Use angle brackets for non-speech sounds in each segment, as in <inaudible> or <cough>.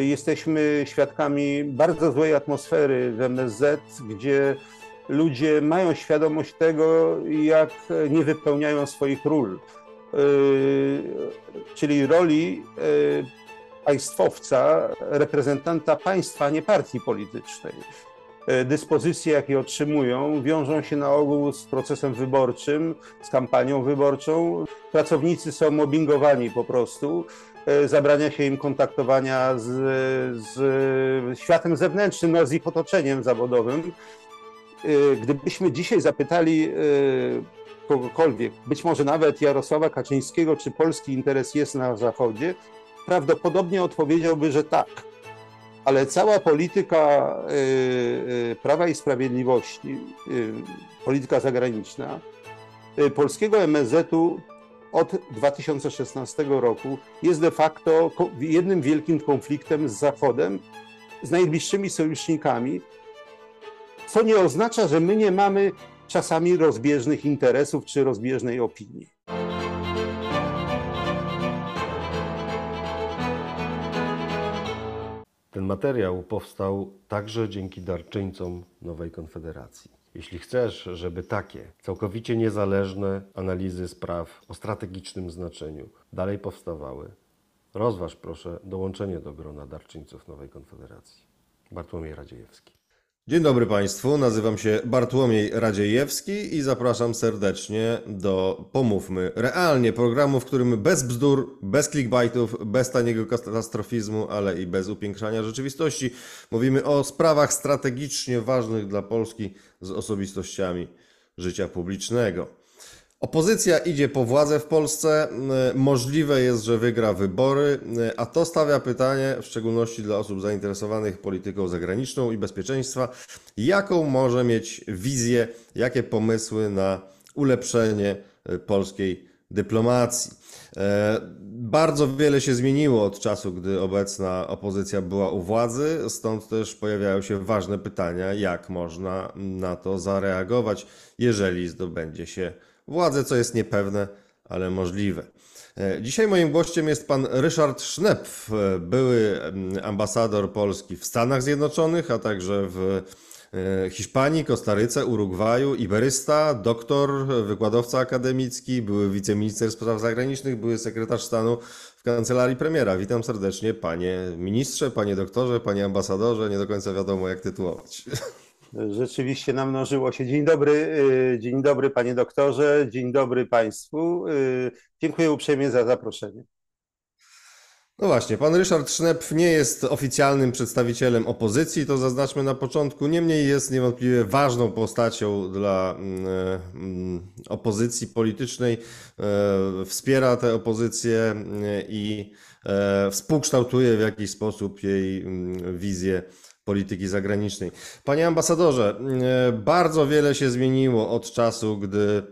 Jesteśmy świadkami bardzo złej atmosfery w MSZ, gdzie ludzie mają świadomość tego, jak nie wypełniają swoich ról, czyli roli państwowca, reprezentanta państwa, nie partii politycznej. E, dyspozycje, jakie otrzymują, wiążą się na ogół z procesem wyborczym, z kampanią wyborczą. Pracownicy są mobbingowani po prostu, e, zabrania się im kontaktowania z, z światem zewnętrznym, no, z ich otoczeniem zawodowym. E, gdybyśmy dzisiaj zapytali kogokolwiek, być może nawet Jarosława Kaczyńskiego, czy polski interes jest na Zachodzie, prawdopodobnie odpowiedziałby, że tak. Ale cała polityka Prawa i Sprawiedliwości, polityka zagraniczna polskiego MSZ-u od 2016 roku jest de facto jednym wielkim konfliktem z Zachodem, z najbliższymi sojusznikami, co nie oznacza, że my nie mamy czasami rozbieżnych interesów czy rozbieżnej opinii. Ten materiał powstał także dzięki darczyńcom Nowej Konfederacji. Jeśli chcesz, żeby takie całkowicie niezależne analizy spraw o strategicznym znaczeniu dalej powstawały, rozważ proszę dołączenie do grona darczyńców Nowej Konfederacji. Bartłomiej Radziejewski. Dzień dobry Państwu, nazywam się Bartłomiej Radziejewski i zapraszam serdecznie do Pomówmy Realnie, programu, w którym bez bzdur, bez clickbaitów, bez taniego katastrofizmu, ale i bez upiększania rzeczywistości mówimy o sprawach strategicznie ważnych dla Polski z osobistościami życia publicznego. Opozycja idzie po władzę w Polsce. Możliwe jest, że wygra wybory, a to stawia pytanie, w szczególności dla osób zainteresowanych polityką zagraniczną i bezpieczeństwa, jaką może mieć wizję, jakie pomysły na ulepszenie polskiej dyplomacji. Bardzo wiele się zmieniło od czasu, gdy obecna opozycja była u władzy, stąd też pojawiają się ważne pytania, jak można na to zareagować, jeżeli zdobędzie się władzę, co jest niepewne, ale możliwe. E, dzisiaj moim gościem jest pan Ryszard Schnepf, e, były ambasador Polski w Stanach Zjednoczonych, a także w e, Hiszpanii, Kostaryce, Urugwaju, iberysta, doktor, wykładowca akademicki, były wiceminister spraw zagranicznych, były sekretarz stanu w kancelarii premiera. Witam serdecznie panie ministrze, panie doktorze, panie ambasadorze, nie do końca wiadomo jak tytułować. <laughs> Rzeczywiście namnożyło się. Dzień dobry, y, dzień dobry panie doktorze, dzień dobry państwu. Y, dziękuję uprzejmie za zaproszenie. No właśnie, pan Ryszard Sznep nie jest oficjalnym przedstawicielem opozycji, to zaznaczmy na początku. Niemniej jest niewątpliwie ważną postacią dla mm, mm, opozycji politycznej. E, wspiera tę opozycję mm, i e, współkształtuje w jakiś sposób jej wizję polityki zagranicznej. Panie ambasadorze, e, bardzo wiele się zmieniło od czasu, gdy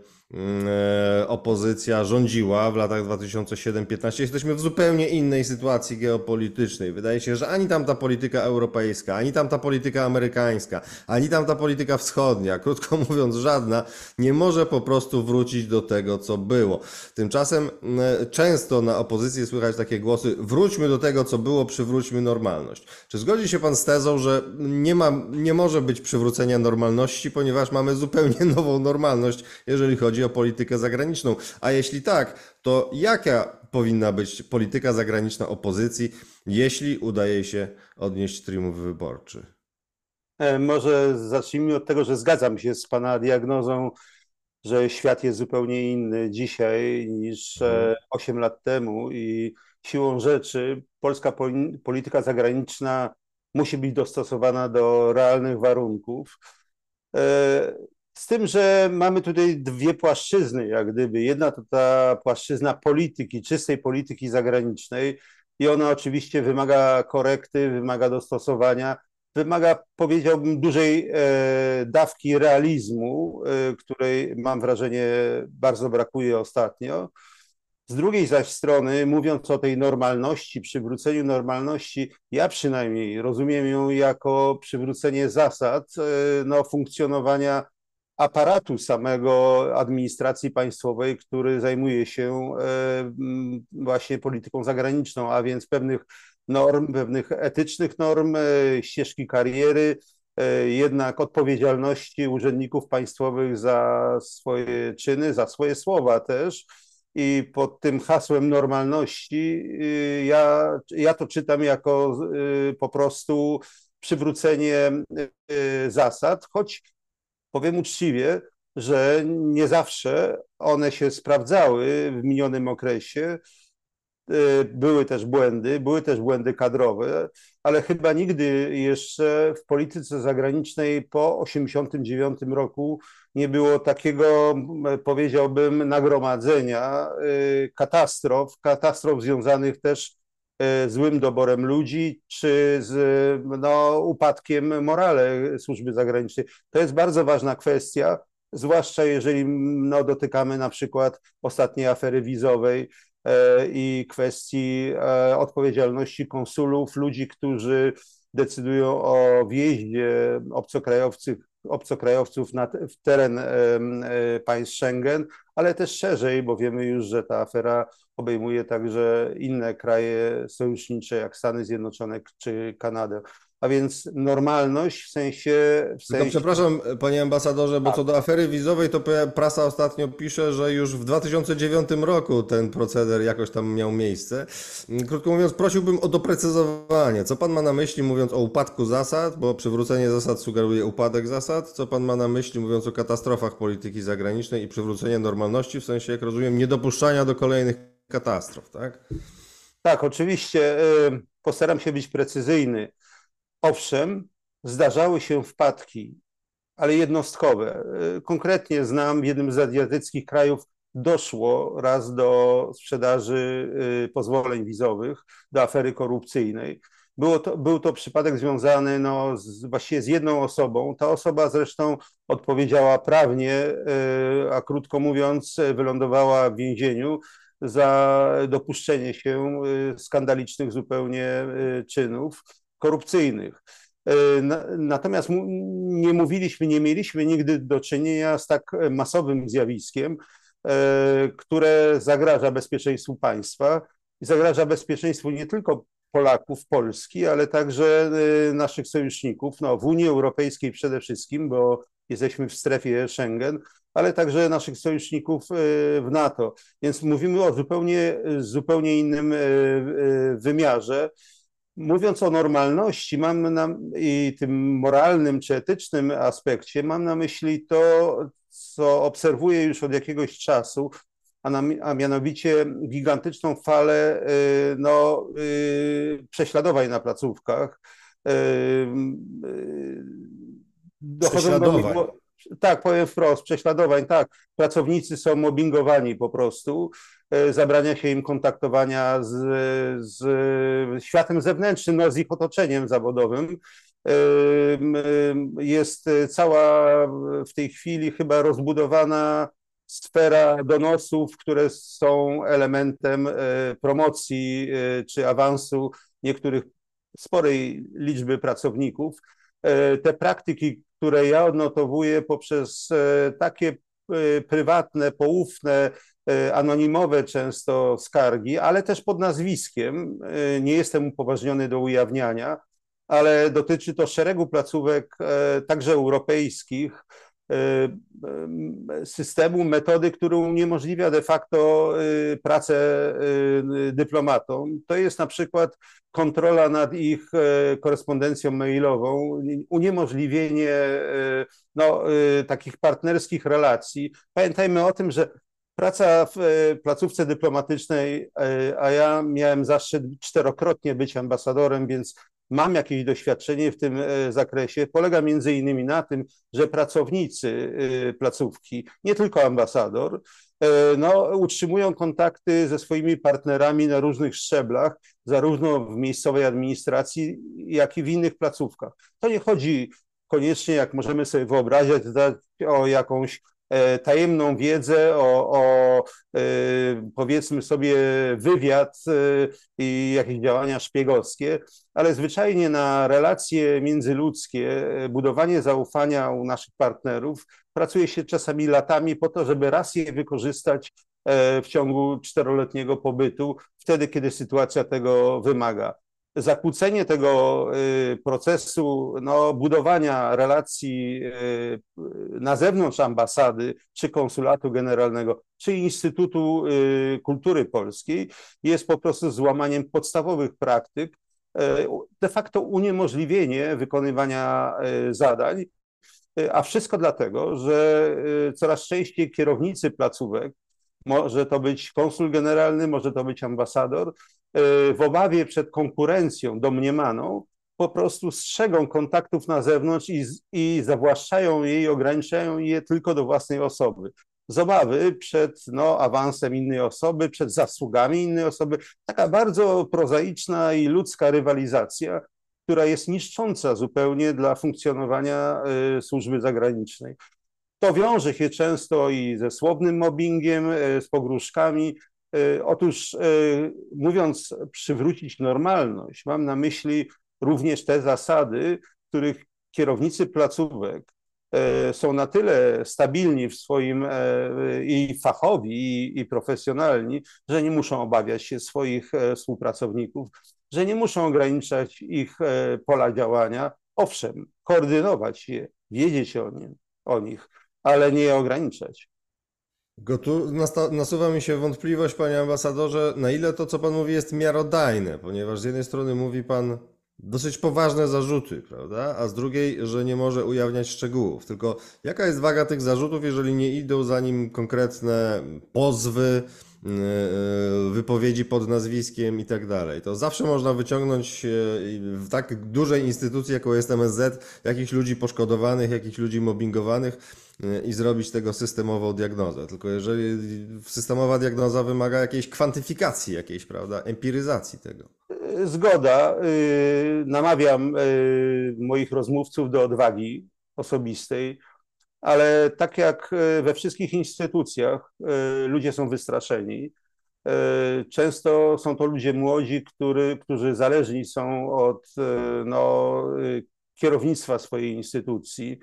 opozycja rządziła w latach 2007-15, jesteśmy w zupełnie innej sytuacji geopolitycznej. Wydaje się, że ani tamta polityka europejska, ani tamta polityka amerykańska, ani tamta polityka wschodnia, <laughs> krótko mówiąc żadna, nie może po prostu wrócić do tego, co było. Tymczasem mm, często na opozycji słychać takie głosy, wróćmy do tego, co było, przywróćmy normalność. Czy zgodzi się Pan z tezą, że nie, ma, nie może być przywrócenia normalności, ponieważ mamy zupełnie <laughs> nową normalność, jeżeli chodzi o politykę zagraniczną? A jeśli tak, to jaka powinna być polityka zagraniczna opozycji, jeśli udaje się odnieść triumf wyborczy? E, może zacznijmy od tego, że zgadzam się z Pana diagnozą, że świat jest zupełnie inny dzisiaj niż 8 mhm. lat temu i siłą rzeczy polska polityka zagraniczna musi być dostosowana do realnych warunków. Z tym, że mamy tutaj dwie płaszczyzny, jak gdyby. Jedna to ta płaszczyzna polityki, czystej polityki zagranicznej, i ona oczywiście wymaga korekty, wymaga dostosowania, wymaga, powiedziałbym, dużej e, dawki realizmu, e, której mam wrażenie bardzo brakuje ostatnio. Z drugiej zaś strony, mówiąc o tej normalności, przywróceniu normalności, ja przynajmniej rozumiem ją jako przywrócenie zasad e, no, funkcjonowania aparatu samego administracji państwowej, który zajmuje się e, właśnie polityką zagraniczną, a więc pewnych norm, pewnych etycznych norm, ścieżki kariery, jednak odpowiedzialności urzędników państwowych za swoje czyny, za swoje słowa też. I pod tym hasłem normalności ja, ja to czytam jako po prostu przywrócenie zasad, choć powiem uczciwie, że nie zawsze one się sprawdzały w minionym okresie. Y, były też błędy, były też błędy kadrowe, ale chyba nigdy jeszcze w polityce zagranicznej po 1989 roku nie było takiego, powiedziałbym, nagromadzenia y, katastrof, katastrof związanych też złym doborem ludzi, czy z no, upadkiem morale służby zagranicznej. To jest bardzo ważna kwestia, zwłaszcza jeżeli no, dotykamy na przykład ostatniej afery wizowej e, i kwestii e, odpowiedzialności konsulów, ludzi, którzy decydują o wjeździe obcokrajowców, obcokrajowców na, w teren e, państw Schengen, ale też szerzej, bo wiemy już, że ta afera obejmuje także inne kraje sojusznicze, jak Stany Zjednoczone czy Kanadę a więc normalność w sensie... W sensie... przepraszam, panie ambasadorze, bo co do afery wizowej, to prasa ostatnio pisze, że już w 2009 roku ten proceder jakoś tam miał miejsce. Krótko mówiąc, prosiłbym o doprecyzowanie. Co pan ma na myśli, mówiąc o upadku zasad, bo przywrócenie zasad sugeruje upadek zasad? Co pan ma na myśli, mówiąc o katastrofach polityki zagranicznej i przywrócenie normalności, w sensie, jak rozumiem, niedopuszczania do kolejnych katastrof, tak? Tak, oczywiście. Postaram się być precyzyjny. Owszem, zdarzały się wpadki, ale jednostkowe. Konkretnie znam w jednym z azjatyckich krajów doszło raz do sprzedaży y, pozwoleń wizowych, do afery korupcyjnej. Było to, był to przypadek związany no, z, właściwie z jedną osobą. Ta osoba zresztą odpowiedziała prawnie, y, a krótko mówiąc, wylądowała w więzieniu za dopuszczenie się y, skandalicznych zupełnie czynów korupcyjnych. E, natomiast nie mówiliśmy, nie mieliśmy nigdy do czynienia z tak masowym zjawiskiem, e, które zagraża bezpieczeństwu państwa i zagraża bezpieczeństwu nie tylko Polaków, Polski, ale także e, naszych sojuszników, no, w Unii Europejskiej przede wszystkim, bo jesteśmy w strefie Schengen, ale także naszych sojuszników w NATO. Więc mówimy o zupełnie, zupełnie innym wymiarze mówiąc o normalności mam na, i tym moralnym czy etycznym aspekcie, mam na myśli to, co obserwuję już od jakiegoś czasu, a, na, a mianowicie gigantyczną falę y, no, y, prześladowań na placówkach. Y, prześladowań. Do, tak, powiem wprost, prześladowań, tak. Pracownicy są mobbingowani po prostu. E, zabrania się im kontaktowania z, z światem zewnętrznym, no, z ich otoczeniem zawodowym. E, jest cała w tej chwili chyba rozbudowana sfera donosów, które są elementem e, promocji czy awansu niektórych sporej liczby pracowników. Te praktyki, które ja odnotowuję poprzez takie prywatne, poufne E, anonimowe często skargi, ale też pod nazwiskiem. E, nie jestem upoważniony do ujawniania, ale dotyczy to szeregu placówek, e, także europejskich, systemu, metody, który uniemożliwia de facto pracę dyplomatom. To jest na przykład kontrola nad ich korespondencją mailową, uniemożliwienie no, takich partnerskich relacji. Pamiętajmy o tym, że Praca w e, placówce dyplomatycznej, e, a ja miałem zaszczyt czterokrotnie być ambasadorem, więc mam jakieś doświadczenie w tym e, zakresie. Polega między innymi na tym, że pracownicy placówki, nie tylko ambasador, no, utrzymują kontakty ze swoimi partnerami na różnych szczeblach, zarówno w miejscowej administracji, jak i w innych placówkach. To nie chodzi koniecznie, jak możemy sobie wyobrazić, o jakąś tajemną wiedzę o, o e, powiedzmy sobie wywiad e, i jakieś działania szpiegowskie, ale zwyczajnie na relacje międzyludzkie, budowanie zaufania u naszych partnerów pracuje się czasami latami po to, żeby raz je wykorzystać w ciągu czteroletniego pobytu, wtedy, kiedy sytuacja tego wymaga. Zakłócenie tego procesu no, budowania relacji na zewnątrz ambasady, czy konsulatu generalnego, czy Instytutu Kultury Polskiej jest po prostu złamaniem podstawowych praktyk, de facto uniemożliwienie wykonywania zadań, a wszystko dlatego, że coraz częściej kierownicy placówek, może to być konsul generalny, może to być ambasador, w obawie przed konkurencją domniemaną, po prostu strzegą kontaktów na zewnątrz i, i zawłaszczają je i ograniczają je tylko do własnej osoby. Z obawy przed no, awansem innej osoby, przed zasługami innej osoby. Taka bardzo prozaiczna i ludzka rywalizacja, która jest niszcząca zupełnie dla funkcjonowania y, służby zagranicznej. To wiąże się często i ze słownym mobbingiem, y, z pogróżkami, Y, otóż y, mówiąc przywrócić normalność, mam na myśli również te zasady, których kierownicy placówek są na tyle stabilni w swoim i fachowi, i, i profesjonalni, że nie muszą obawiać się swoich współpracowników, że nie muszą ograniczać ich pola działania. Owszem, koordynować je, wiedzieć o, nim, o nich, ale nie ograniczać. Gotu, nasuwa mi się wątpliwość, panie ambasadorze, na ile to, co pan mówi, jest miarodajne, ponieważ z jednej strony mówi pan dosyć poważne zarzuty, prawda? A z drugiej, że nie może ujawniać szczegółów. Tylko jaka jest waga tych zarzutów, jeżeli nie idą za nim konkretne pozwy, yy, yy, wypowiedzi pod nazwiskiem i tak dalej. To zawsze można wyciągnąć yy, w tak dużej instytucji, jaką jest MSZ, jakichś ludzi poszkodowanych, jakichś ludzi mobbingowanych i zrobić tego systemową diagnozę. Tylko jeżeli systemowa diagnoza wymaga jakiejś kwantyfikacji, jakiejś, prawda, empiryzacji tego. Zgoda. Y, namawiam y, moich rozmówców do odwagi osobistej, ale tak jak y, we wszystkich instytucjach, ludzie są wystraszeni. Często są to ludzie młodzi, który, którzy zależni są od no, kierownictwa swojej instytucji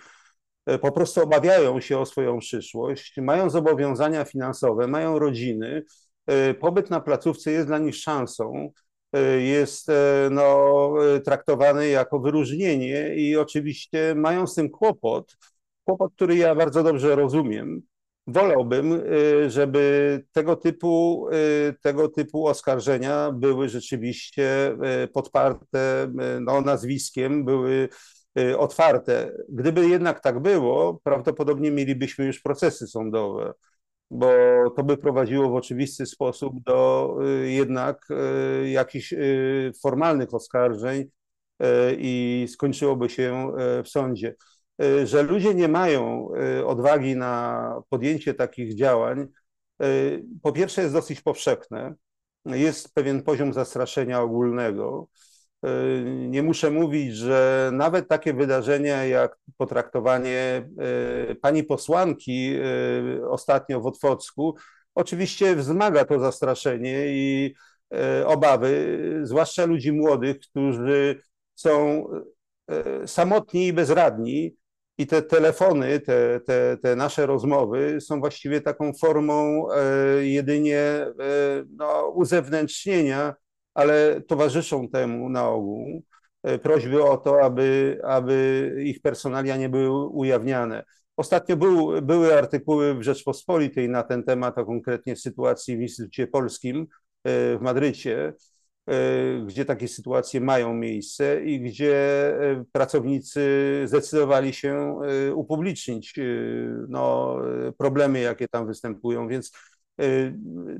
po prostu obawiają się o swoją przyszłość, mają zobowiązania finansowe, mają rodziny. E, pobyt na placówce jest dla nich szansą, e, jest no, traktowany jako wyróżnienie i oczywiście mają z tym kłopot, kłopot, który ja bardzo dobrze rozumiem. Wolałbym, żeby tego typu, tego typu oskarżenia były rzeczywiście podparte no, nazwiskiem, były otwarte. Gdyby jednak tak było, prawdopodobnie mielibyśmy już procesy sądowe, bo to by prowadziło w oczywisty sposób do y, jednak y, jakichś formalnych oskarżeń i skończyłoby się w sądzie. Że ludzie nie mają odwagi na podjęcie takich działań, po pierwsze jest dosyć powszechne, jest pewien poziom zastraszenia ogólnego. Nie muszę mówić, że nawet takie wydarzenia jak potraktowanie e, pani posłanki e, ostatnio w Otwocku, oczywiście wzmaga to zastraszenie i obawy, zwłaszcza ludzi młodych, którzy są samotni i bezradni. I te telefony, te, te, te nasze rozmowy są właściwie taką formą jedynie no, uzewnętrznienia ale towarzyszą temu na ogół e, prośby o to, aby, aby ich personalia nie były ujawniane. Ostatnio był, były artykuły w Rzeczpospolitej na ten temat, a konkretnie w sytuacji w Instytucie Polskim e, w Madrycie, e, gdzie takie sytuacje mają miejsce i gdzie pracownicy zdecydowali się upublicznić no, problemy, jakie tam występują. Więc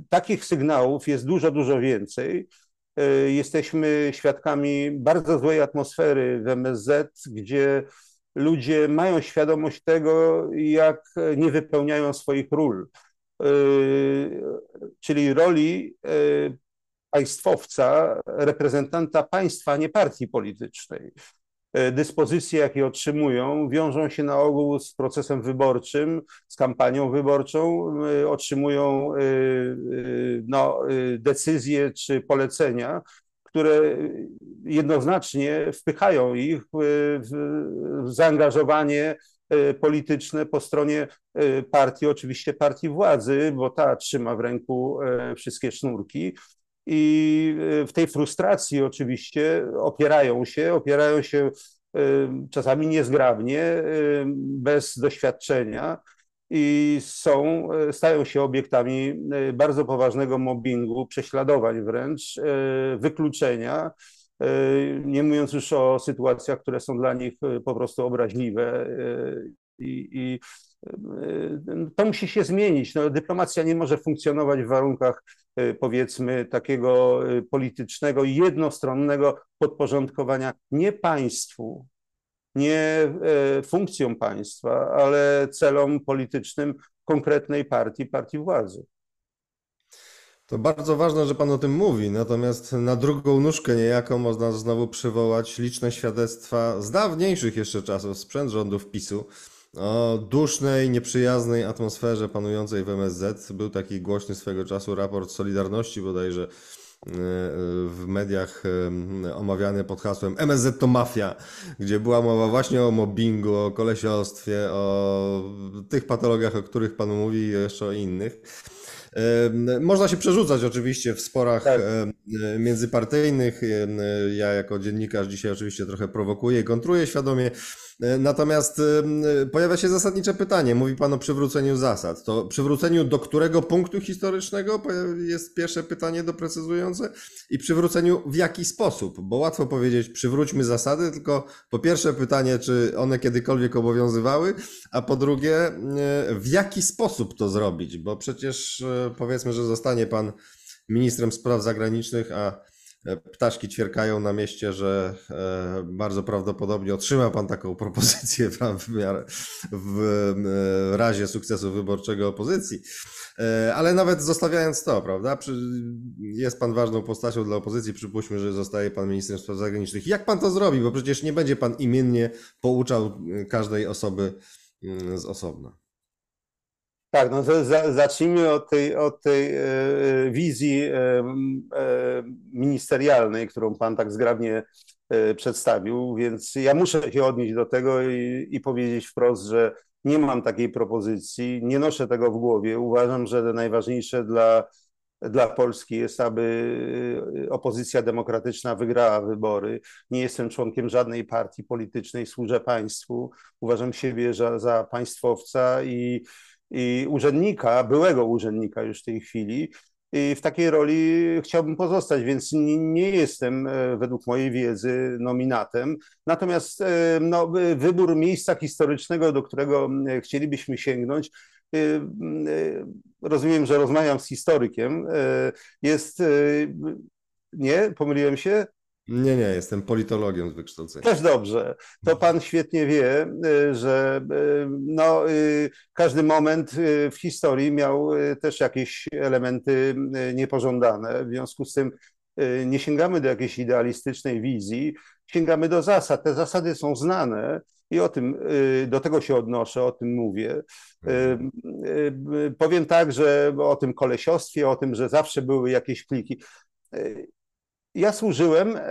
takich sygnałów jest dużo, dużo więcej. E, jesteśmy świadkami bardzo złej atmosfery w MSZ, gdzie ludzie mają świadomość tego, jak nie wypełniają swoich ról, e, czyli roli e, państwowca, reprezentanta państwa, nie partii politycznej. E, dyspozycje, jakie otrzymują, wiążą się na ogół z procesem wyborczym, z kampanią wyborczą, e, otrzymują e, no, decyzje czy polecenia, które jednoznacznie wpychają ich w zaangażowanie polityczne po stronie partii, oczywiście partii władzy, bo ta trzyma w ręku wszystkie sznurki i w tej frustracji oczywiście opierają się, opierają się czasami niezgrabnie, bez doświadczenia i są, stają się obiektami bardzo poważnego mobbingu, prześladowań wręcz, wykluczenia, nie mówiąc już o sytuacjach, które są dla nich po prostu obraźliwe i, i to musi się zmienić. No, dyplomacja nie może funkcjonować w warunkach powiedzmy takiego politycznego, jednostronnego podporządkowania nie państwu, nie funkcjom państwa, ale celom politycznym konkretnej partii, partii władzy. To bardzo ważne, że Pan o tym mówi, natomiast na drugą nóżkę niejako można znowu przywołać liczne świadectwa z dawniejszych jeszcze czasów, sprzęt rządów PiSu, o dusznej, nieprzyjaznej atmosferze panującej w MSZ. Był taki głośny swego czasu raport Solidarności bodajże e, w mediach e, omawiany pod hasłem MSZ to mafia, gdzie była mowa właśnie o mobbingu, o kolesiostwie, o tych patologiach, o których Pan mówi i jeszcze o innych. Można się przerzucać oczywiście w sporach tak. międzypartyjnych. Ja jako dziennikarz dzisiaj oczywiście trochę prowokuję i kontruję świadomie. E, natomiast e, pojawia się zasadnicze pytanie. Mówi Pan o przywróceniu zasad. To przywróceniu do którego punktu historycznego jest pierwsze pytanie doprecyzujące i przywróceniu w jaki sposób? Bo łatwo powiedzieć przywróćmy zasady, tylko po pierwsze pytanie, czy one kiedykolwiek obowiązywały, a po drugie e, w jaki sposób to zrobić? Bo przecież powiedzmy, że zostanie Pan ministrem spraw zagranicznych, a ptaszki ćwierkają na mieście, że e, bardzo prawdopodobnie otrzyma pan taką <laughs> propozycję w, w, w razie sukcesu wyborczego opozycji. E, ale nawet zostawiając to, prawda? Jest pan ważną postacią dla opozycji, przypuśćmy, że zostaje pan ministrem spraw zagranicznych. Jak pan to zrobi? Bo przecież nie będzie pan imiennie pouczał każdej osoby mm, z osobna. Tak, no to za, zacznijmy od tej, od tej e, wizji e, e, ministerialnej, którą Pan tak zgrabnie e, przedstawił, więc ja muszę się odnieść do tego i, i powiedzieć wprost, że nie mam takiej propozycji, nie noszę tego w głowie. Uważam, że najważniejsze dla, dla Polski jest, aby opozycja demokratyczna wygrała wybory. Nie jestem członkiem żadnej partii politycznej, służę państwu. Uważam siebie za, za państwowca i urzędnika, byłego urzędnika już w tej chwili. I w takiej roli chciałbym pozostać, więc nie, nie jestem e, według mojej wiedzy nominatem. Natomiast e, no, wybór miejsca historycznego, do którego chcielibyśmy sięgnąć, e, rozumiem, że rozmawiam z historykiem, jest. Nie, pomyliłem się? Nie, nie, jestem politologiem z wykształcenia. Też dobrze. To pan świetnie wie, y, że y, no, y, każdy moment w historii miał też jakieś elementy niepożądane. W związku z tym nie sięgamy do jakiejś idealistycznej wizji, sięgamy do zasad. Te zasady są znane i o tym, do tego się odnoszę, o tym mówię. Powiem tak, że o tym kolesiostwie, o tym, że zawsze były jakieś kliki. Ja służyłem e,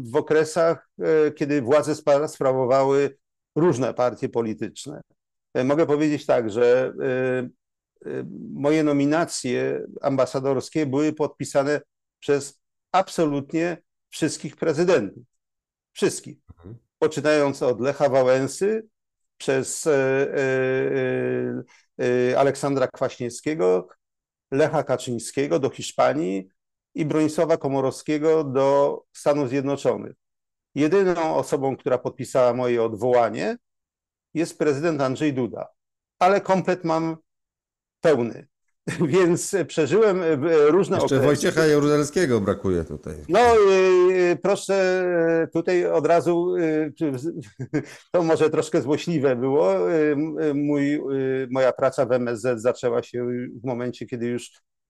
w okresach, e, kiedy władze sprawowały różne partie polityczne. E, mogę powiedzieć tak, że moje nominacje ambasadorskie były podpisane przez absolutnie wszystkich prezydentów. Wszystkich. Mhm. Poczynając od Lecha Wałęsy, przez Aleksandra Kwaśniewskiego, Lecha Kaczyńskiego do Hiszpanii, i Bronisława Komorowskiego do Stanów Zjednoczonych. Jedyną osobą, która podpisała moje odwołanie, jest prezydent Andrzej Duda, ale komplet mam pełny. <laughs> Więc przeżyłem e, różne Jeszcze okresy. Wojciecha Jaruzelskiego brakuje tutaj. No e, e, proszę tutaj od razu, <laughs> to może troszkę złośliwe było. Mój, moja praca w MSZ zaczęła się w momencie, kiedy już E, e,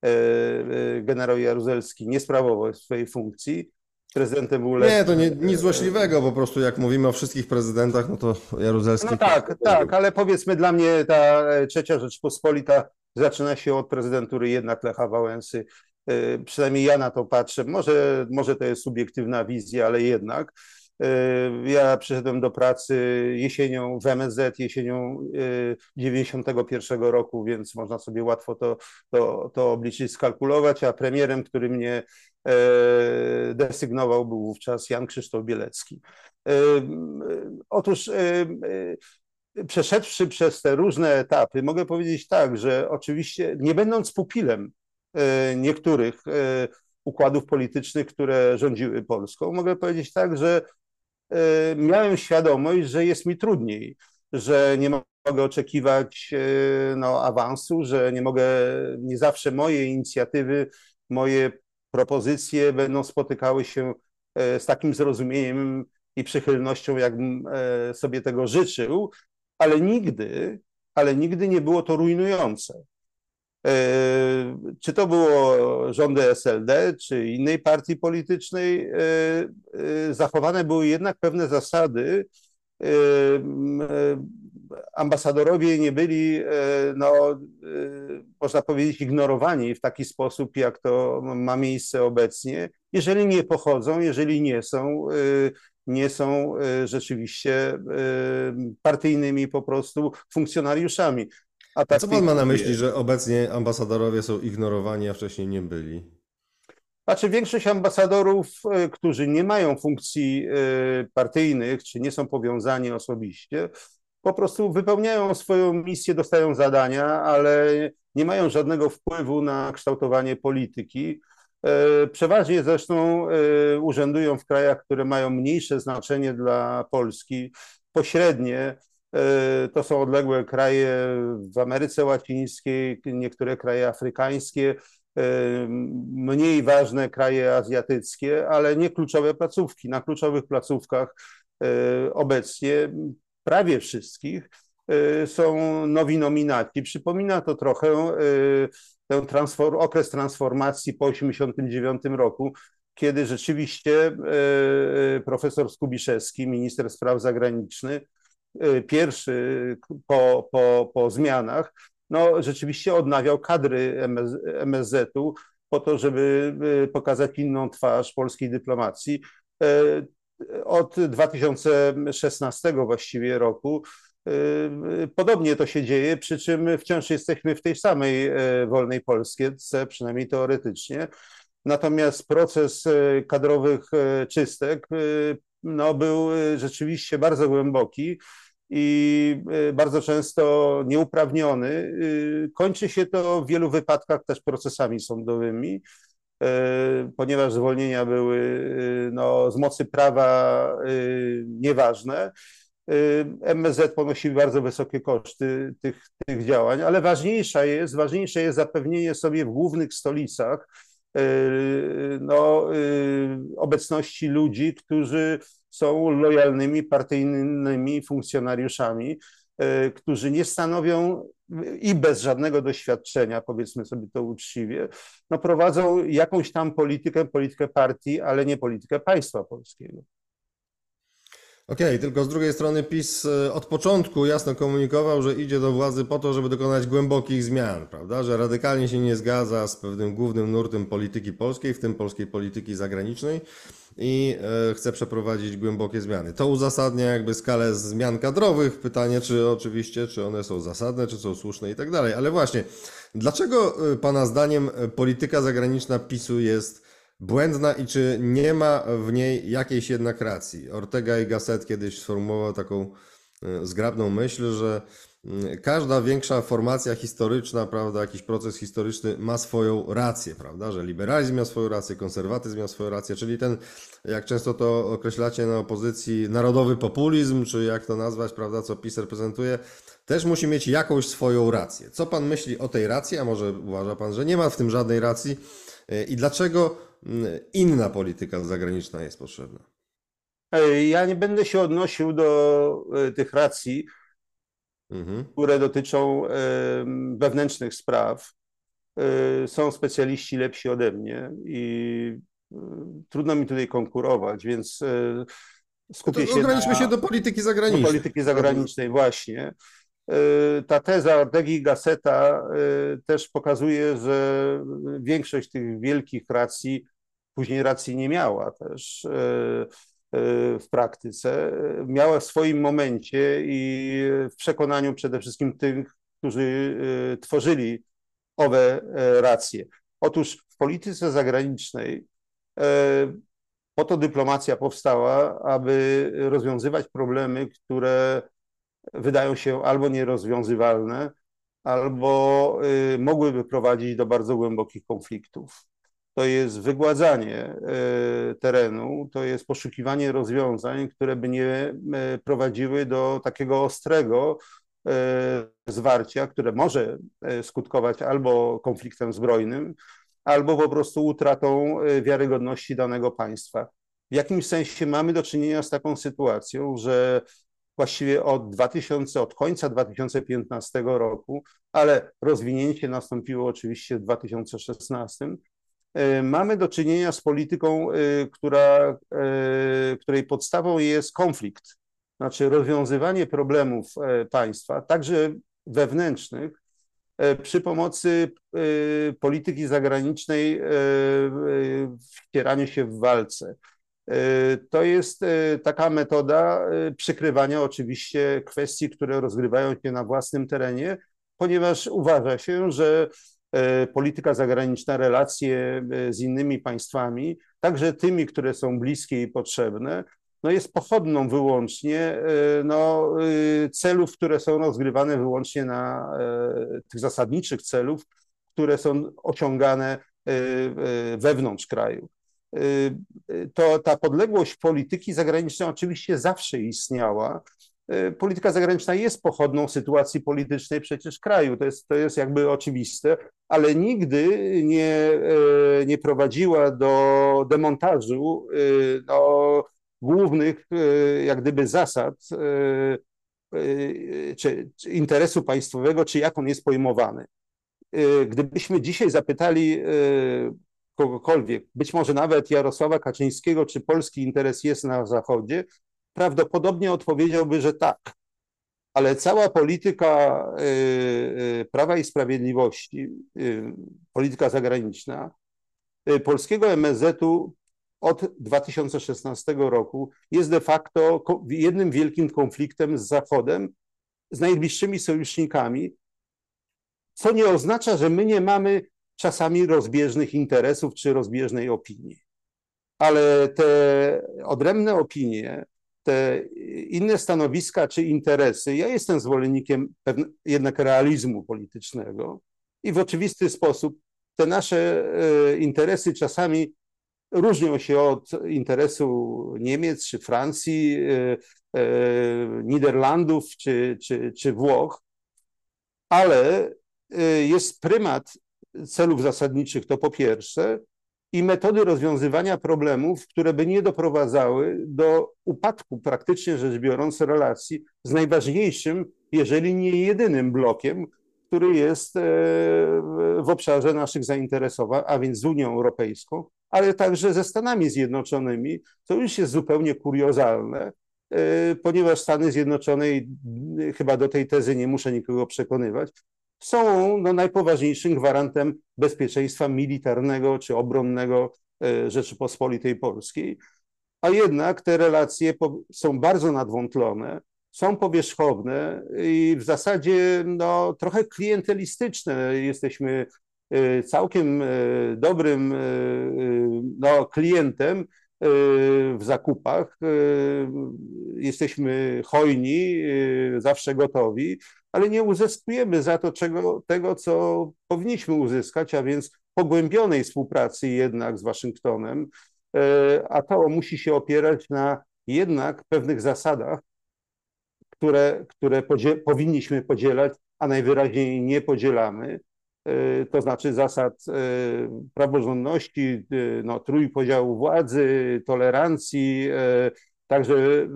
generał Jaruzelski nie sprawował swojej funkcji. Prezydentem był Nie, to nie, nic złośliwego, po prostu jak mówimy o wszystkich prezydentach, no to Jaruzelski... No tak, tak, ale powiedzmy dla mnie ta e, trzecia Rzeczpospolita zaczyna się od prezydentury jednak Lecha Wałęsy. Przynajmniej ja na to patrzę. Może, może to jest subiektywna wizja, ale jednak. Ja przyszedłem do pracy jesienią w MSZ, jesienią 91 roku, więc można sobie łatwo to, to, to obliczyć, skalkulować, a premierem, który mnie desygnował był wówczas Jan Krzysztof Bielecki. Otóż przeszedłszy przez te różne etapy, mogę powiedzieć tak, że oczywiście nie będąc pupilem niektórych układów politycznych, które rządziły Polską, mogę powiedzieć tak, że miałem świadomość, że jest mi trudniej, że nie mogę oczekiwać no, awansu, że nie mogę, nie zawsze moje inicjatywy, moje propozycje będą spotykały się z takim zrozumieniem i przychylnością, jakbym sobie tego życzył, ale nigdy, ale nigdy nie było to rujnujące. Czy to było rządy SLD, czy innej partii politycznej, zachowane były jednak pewne zasady. Ambasadorowie nie byli, no, można powiedzieć, ignorowani w taki sposób, jak to ma miejsce obecnie, jeżeli nie pochodzą, jeżeli nie są nie są rzeczywiście partyjnymi po prostu funkcjonariuszami. A, tak co pan ma na myśli, że obecnie ambasadorowie są ignorowani, a wcześniej nie byli? Znaczy większość ambasadorów, którzy nie mają funkcji partyjnych, czy nie są powiązani osobiście, po prostu wypełniają swoją misję, dostają zadania, ale nie mają żadnego wpływu na kształtowanie polityki. E, przeważnie zresztą e, urzędują w krajach, które mają mniejsze znaczenie dla Polski, pośrednie. E, to są odległe kraje w Ameryce Łacińskiej, niektóre kraje afrykańskie, mniej ważne kraje azjatyckie, ale nie kluczowe placówki. Na kluczowych placówkach obecnie prawie wszystkich są nowi nominaci. Przypomina to trochę ten transform, okres transformacji po 1989 roku, kiedy rzeczywiście e, e, profesor Skubiszewski, minister spraw zagranicznych, e, pierwszy po, po, po zmianach, no, rzeczywiście odnawiał kadry MSZ-u po to, żeby pokazać inną twarz polskiej dyplomacji. Od 2016 właściwie roku Y, podobnie to się dzieje, przy czym wciąż jesteśmy w tej samej e, wolnej Polsce, przynajmniej teoretycznie. Natomiast proces e, kadrowych e, czystek no, był rzeczywiście bardzo głęboki i bardzo często nieuprawniony. Kończy się to w wielu wypadkach też procesami sądowymi, ponieważ zwolnienia były no, z mocy prawa nieważne. Y, MSZ ponosi bardzo wysokie koszty tych, tych działań, ale ważniejsza jest, ważniejsze jest zapewnienie sobie w głównych stolicach y, no, y, obecności ludzi, którzy są lojalnymi partyjnymi funkcjonariuszami, którzy nie stanowią i bez żadnego doświadczenia, powiedzmy sobie to uczciwie, no prowadzą jakąś tam politykę, politykę partii, ale nie politykę państwa polskiego. Okej, okay, tylko z drugiej strony PiS e, od początku jasno komunikował, że idzie do władzy po to, żeby dokonać głębokich zmian, prawda? Że radykalnie się nie zgadza z pewnym głównym nurtem polityki polskiej, w tym polskiej polityki zagranicznej i e, chce przeprowadzić głębokie zmiany. To uzasadnia jakby skalę zmian kadrowych. Pytanie, czy oczywiście, czy one są zasadne, czy są słuszne i tak dalej. Ale właśnie, dlaczego e, Pana zdaniem polityka zagraniczna PiSu jest błędna i czy nie ma w niej jakiejś jednak racji. Ortega i Gasset kiedyś sformułował taką e, zgrabną myśl, że mm, każda większa formacja historyczna, prawda, jakiś proces historyczny ma swoją rację, prawda, że liberalizm ma swoją rację, konserwatyzm ma swoją rację, czyli ten, jak często to określacie na opozycji, narodowy populizm, czy jak to nazwać, prawda, co PiS reprezentuje, też musi mieć jakąś swoją rację. Co pan myśli o tej racji, a może uważa pan, że nie ma w tym żadnej racji e, i dlaczego inna polityka zagraniczna jest potrzebna. Ja nie będę się odnosił do e, tych racji, mhm. które dotyczą wewnętrznych spraw. E, są specjaliści lepsi ode mnie i e, trudno mi tutaj konkurować, więc skupię się Ograniczmy na, się do polityki zagranicznej. Do polityki zagranicznej, właśnie. Ta teza Ortegi i Gasseta też pokazuje, że większość tych wielkich racji później racji nie miała też. E, e, w praktyce, miała w swoim momencie i w przekonaniu przede wszystkim tych, którzy tworzyli owe racje. Otóż w polityce zagranicznej po to dyplomacja powstała, aby rozwiązywać problemy, które wydają się albo nierozwiązywalne, albo mogłyby prowadzić do bardzo głębokich konfliktów. To jest wygładzanie y, terenu, to jest poszukiwanie rozwiązań, które by nie y, prowadziły do takiego ostrego zwarcia, które może skutkować albo konfliktem zbrojnym, albo po prostu utratą wiarygodności danego państwa. W jakimś sensie mamy do czynienia z taką sytuacją, że właściwie od 2000, od końca 2015 roku, ale rozwinięcie nastąpiło oczywiście w 2016. E, mamy do czynienia z polityką, e, która, e, której podstawą jest konflikt, znaczy rozwiązywanie problemów państwa, także wewnętrznych, przy pomocy polityki zagranicznej w wcieraniu się w walce. To jest taka metoda przykrywania oczywiście kwestii, które rozgrywają się na własnym terenie, ponieważ uważa się, że polityka zagraniczna, relacje z innymi państwami, także tymi, które są bliskie i potrzebne, no jest pochodną wyłącznie no, celów, które są rozgrywane wyłącznie na tych zasadniczych celów, które są osiągane wewnątrz kraju. To ta podległość polityki zagranicznej oczywiście zawsze istniała. Y, polityka zagraniczna jest pochodną sytuacji politycznej przecież kraju, to jest, to jest jakby oczywiste, ale nigdy nie, nie prowadziła do demontażu no, głównych jak gdyby zasad czy, czy interesu państwowego, czy jak on jest pojmowany. Gdybyśmy dzisiaj zapytali kogokolwiek, być może nawet Jarosława Kaczyńskiego, czy polski interes jest na Zachodzie, prawdopodobnie odpowiedziałby, że tak. Ale cała polityka y, y, Prawa i Sprawiedliwości, y, polityka zagraniczna polskiego MSZ-u od 2016 roku jest de facto jednym wielkim konfliktem z Zachodem, z najbliższymi sojusznikami, co nie oznacza, że my nie mamy czasami rozbieżnych interesów czy rozbieżnej opinii. Ale te odrębne opinie, te inne stanowiska czy interesy, ja jestem zwolennikiem jednak realizmu politycznego i w oczywisty sposób te nasze e, interesy czasami różnią się od interesu Niemiec czy Francji, e, e, Niderlandów czy, czy, czy Włoch, ale jest prymat celów zasadniczych to po pierwsze i metody rozwiązywania problemów, które by nie doprowadzały do upadku, praktycznie rzecz biorąc, relacji z najważniejszym, jeżeli nie jedynym blokiem, który jest e, w obszarze naszych zainteresowań, a więc z Unią Europejską, ale także ze Stanami Zjednoczonymi, co już jest zupełnie kuriozalne, e, ponieważ Stany Zjednoczone, chyba do tej tezy nie muszę nikogo przekonywać, są no, najpoważniejszym gwarantem bezpieczeństwa militarnego czy obronnego e, Rzeczypospolitej Polskiej. A jednak te relacje są bardzo nadwątlone, są powierzchowne i w zasadzie no, trochę klientelistyczne. Jesteśmy e, całkiem e, dobrym no, klientem w zakupach. Jesteśmy hojni, zawsze gotowi, ale nie uzyskujemy za to czego, tego, co powinniśmy uzyskać, a więc pogłębionej współpracy jednak z Waszyngtonem, a to musi się opierać na jednak pewnych zasadach, które, które podziel powinniśmy podzielać, a najwyraźniej nie podzielamy. E, to znaczy zasad e, praworządności, no, trójpodziału władzy, tolerancji, także,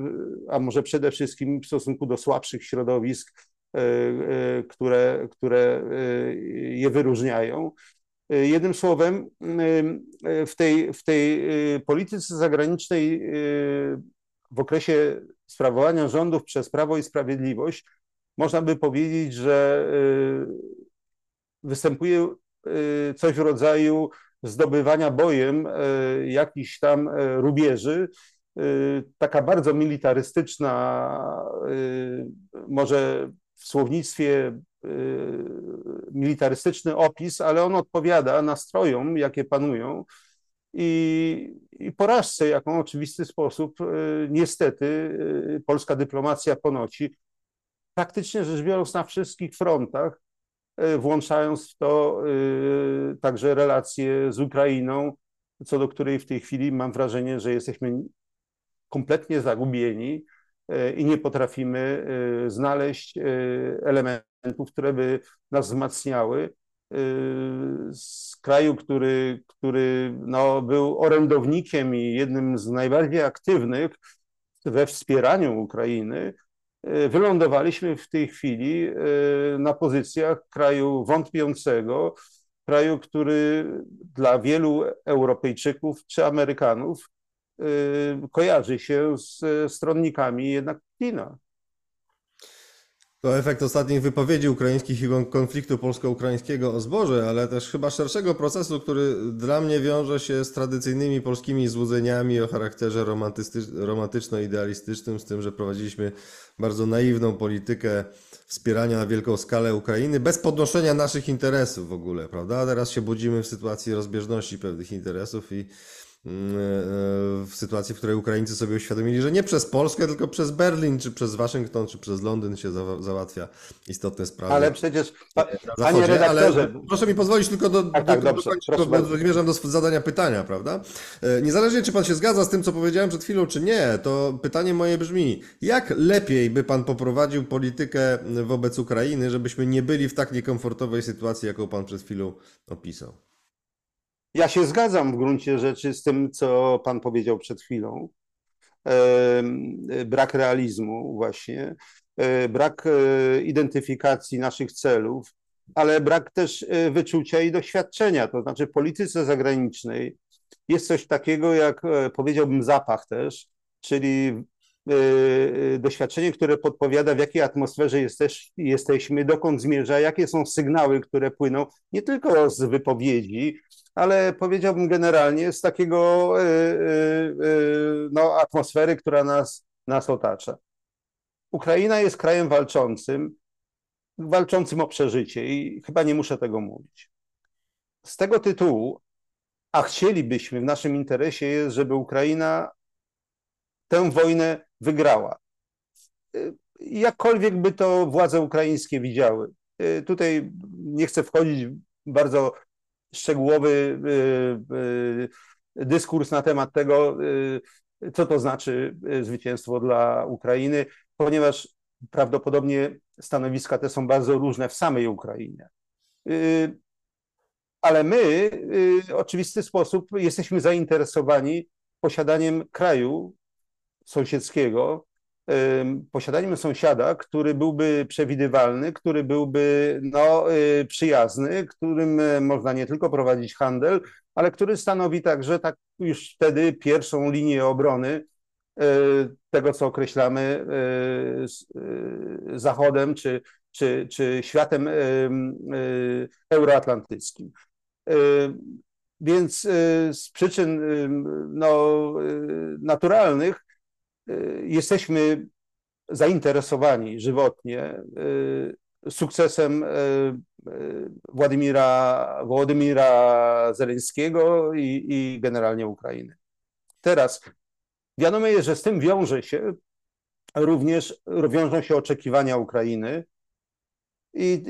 a może przede wszystkim w stosunku do słabszych środowisk, które, które je wyróżniają. Jednym słowem, w tej, w tej polityce zagranicznej w okresie sprawowania rządów przez Prawo i Sprawiedliwość można by powiedzieć, że występuje coś w rodzaju zdobywania bojem jakichś tam rubieży, taka bardzo militarystyczna, może w słownictwie militarystyczny opis, ale on odpowiada nastrojom, jakie panują i, i porażce, jaką oczywisty sposób niestety polska dyplomacja ponosi. Praktycznie rzecz biorąc na wszystkich frontach, włączając w to także relacje z Ukrainą, co do której w tej chwili mam wrażenie, że jesteśmy kompletnie zagubieni e, i nie potrafimy e, znaleźć e, elementów, które by nas wzmacniały. Z kraju, który, który no, był orędownikiem i jednym z najbardziej aktywnych we wspieraniu Ukrainy, wylądowaliśmy w tej chwili na pozycjach kraju wątpiącego, kraju, który dla wielu Europejczyków czy Amerykanów y, kojarzy się z stronnikami jednak Putina. To efekt ostatnich wypowiedzi ukraińskich i konfliktu polsko-ukraińskiego o zboże, ale też chyba szerszego procesu, który dla mnie wiąże się z tradycyjnymi polskimi złudzeniami o charakterze romantyczno-idealistycznym, z tym, że prowadziliśmy bardzo naiwną politykę wspierania na wielką skalę Ukrainy bez podnoszenia naszych interesów w ogóle, prawda? A teraz się budzimy w sytuacji rozbieżności pewnych interesów i w sytuacji, w której Ukraińcy sobie uświadomili, że nie przez Polskę, tylko przez Berlin, czy przez Waszyngton, czy przez Londyn się załatwia istotne sprawy. Ale przecież, pa, panie redaktorze... Ale proszę mi pozwolić tylko do, tak, tak, do, dobrze, do, do, do, zmierzam do zadania pytania, prawda? E, niezależnie, czy Pan się zgadza z tym, co powiedziałem przed chwilą, czy nie, to pytanie moje brzmi, jak lepiej by Pan poprowadził politykę wobec Ukrainy, żebyśmy nie byli w tak niekomfortowej sytuacji, jaką Pan przed chwilą opisał? Ja się zgadzam w gruncie rzeczy z tym, co Pan powiedział przed chwilą. Brak realizmu, właśnie, e, brak e, identyfikacji naszych celów, ale brak też e, wyczucia i doświadczenia. To znaczy, w polityce zagranicznej jest coś takiego, jak powiedziałbym, zapach też, czyli doświadczenie, które podpowiada, w jakiej atmosferze jesteś, jesteśmy, dokąd zmierza, jakie są sygnały, które płyną nie tylko z wypowiedzi, ale powiedziałbym generalnie z takiego y, y, y, no, atmosfery, która nas, nas otacza. Ukraina jest krajem walczącym, walczącym o przeżycie i chyba nie muszę tego mówić. Z tego tytułu, a chcielibyśmy, w naszym interesie jest, żeby Ukraina tę wojnę wygrała. Jakkolwiek by to władze ukraińskie widziały. Tutaj nie chcę wchodzić bardzo szczegółowy y, y, dyskurs na temat tego, y, co to znaczy zwycięstwo dla Ukrainy, ponieważ prawdopodobnie stanowiska te są bardzo różne w samej Ukrainie. Ale my w oczywisty sposób jesteśmy zainteresowani posiadaniem kraju sąsiedzkiego, posiadaniem sąsiada, który byłby przewidywalny, który byłby no, y, przyjazny, którym e, można nie tylko prowadzić handel, ale który stanowi także tak już wtedy pierwszą linię obrony e, tego, co określamy Zachodem czy, czy, czy światem euroatlantyckim. Więc z przyczyn no, naturalnych Y, jesteśmy zainteresowani żywotnie y, sukcesem y, Władimira, Władimira Zeleńskiego i, i generalnie Ukrainy. Teraz wiadomo jest, że z tym wiąże się również wiążą się oczekiwania Ukrainy i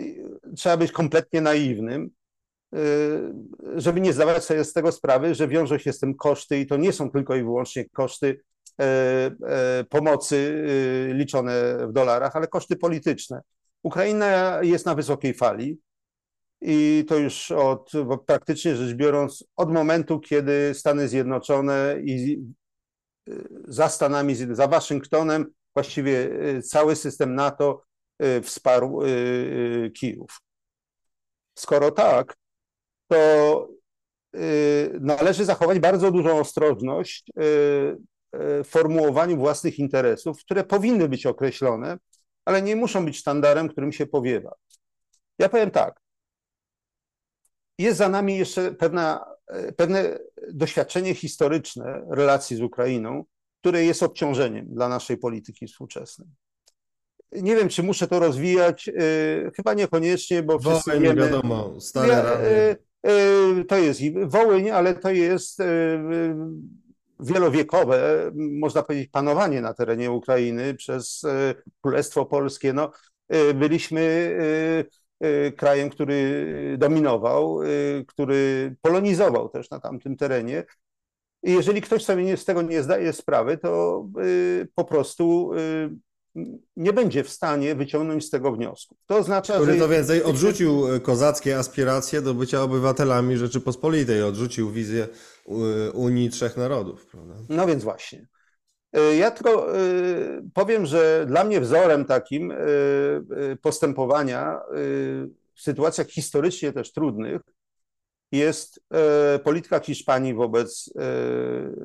trzeba być kompletnie naiwnym, żeby nie zdawać sobie z tego sprawy, że wiążą się z tym koszty i to nie są tylko i wyłącznie koszty pomocy e, liczone w dolarach, ale koszty polityczne. Ukraina jest na wysokiej fali i to już od, praktycznie rzecz biorąc, od momentu, kiedy Stany Zjednoczone i za Stanami, za Waszyngtonem, właściwie cały system NATO wsparł Kijów. Skoro tak, to należy zachować bardzo dużą ostrożność E, formułowaniu własnych interesów, które powinny być określone, ale nie muszą być sztandarem, którym się powiewa. Ja powiem tak. Jest za nami jeszcze pewna, e, pewne doświadczenie historyczne relacji z Ukrainą, które jest obciążeniem dla naszej polityki współczesnej. Nie wiem, czy muszę to rozwijać, chyba niekoniecznie, bo wszyscy Wołyń, wiemy... wiadomo, stare Ja, e, e, To jest i Wołyń, ale to jest e, wielowiekowe, można powiedzieć, panowanie na terenie Ukrainy przez e, Królestwo Polskie. No, e, byliśmy e, krajem, który dominował, który polonizował też na tamtym terenie. I jeżeli ktoś sobie z tego nie zdaje sprawy, to po prostu nie będzie w stanie wyciągnąć z tego wniosków. To oznacza, Który że to więcej odrzucił kozackie aspiracje do bycia obywatelami Rzeczypospolitej, odrzucił wizję Unii Trzech Narodów, prawda? No więc właśnie. Y, Ja tylko y, powiem, że dla mnie wzorem takim y, postępowania w sytuacjach historycznie też trudnych jest polityka Hiszpanii wobec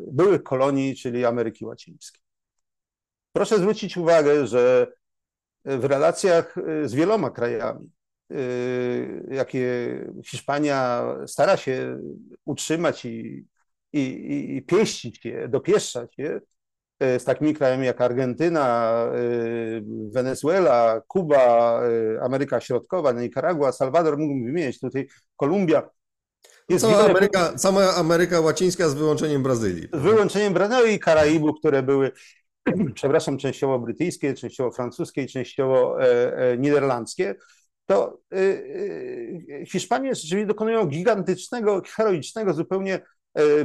byłych kolonii, czyli Ameryki Łacińskiej. Proszę zwrócić uwagę, że w relacjach z wieloma krajami, jakie Hiszpania stara się utrzymać i, i, i- i pieścić je, dopieszczać je, y, z takimi krajami jak Argentyna, y, Wenezuela, Kuba, y, Ameryka Środkowa, Nikaragua, Salwador, mógłbym wymienić tutaj, Kolumbia. Jest Cała wiele- Ameryka, cała Ameryka Łacińska z wyłączeniem Brazylii. z wyłączeniem Brazyli i Karaibów, które były, <clears throat> przepraszam, częściowo brytyjskie, częściowo francuskie i częściowo e, e, niderlandzkie, to e, e, Hiszpanie rzeczywiście dokonują gigantycznego, heroicznego zupełnie e,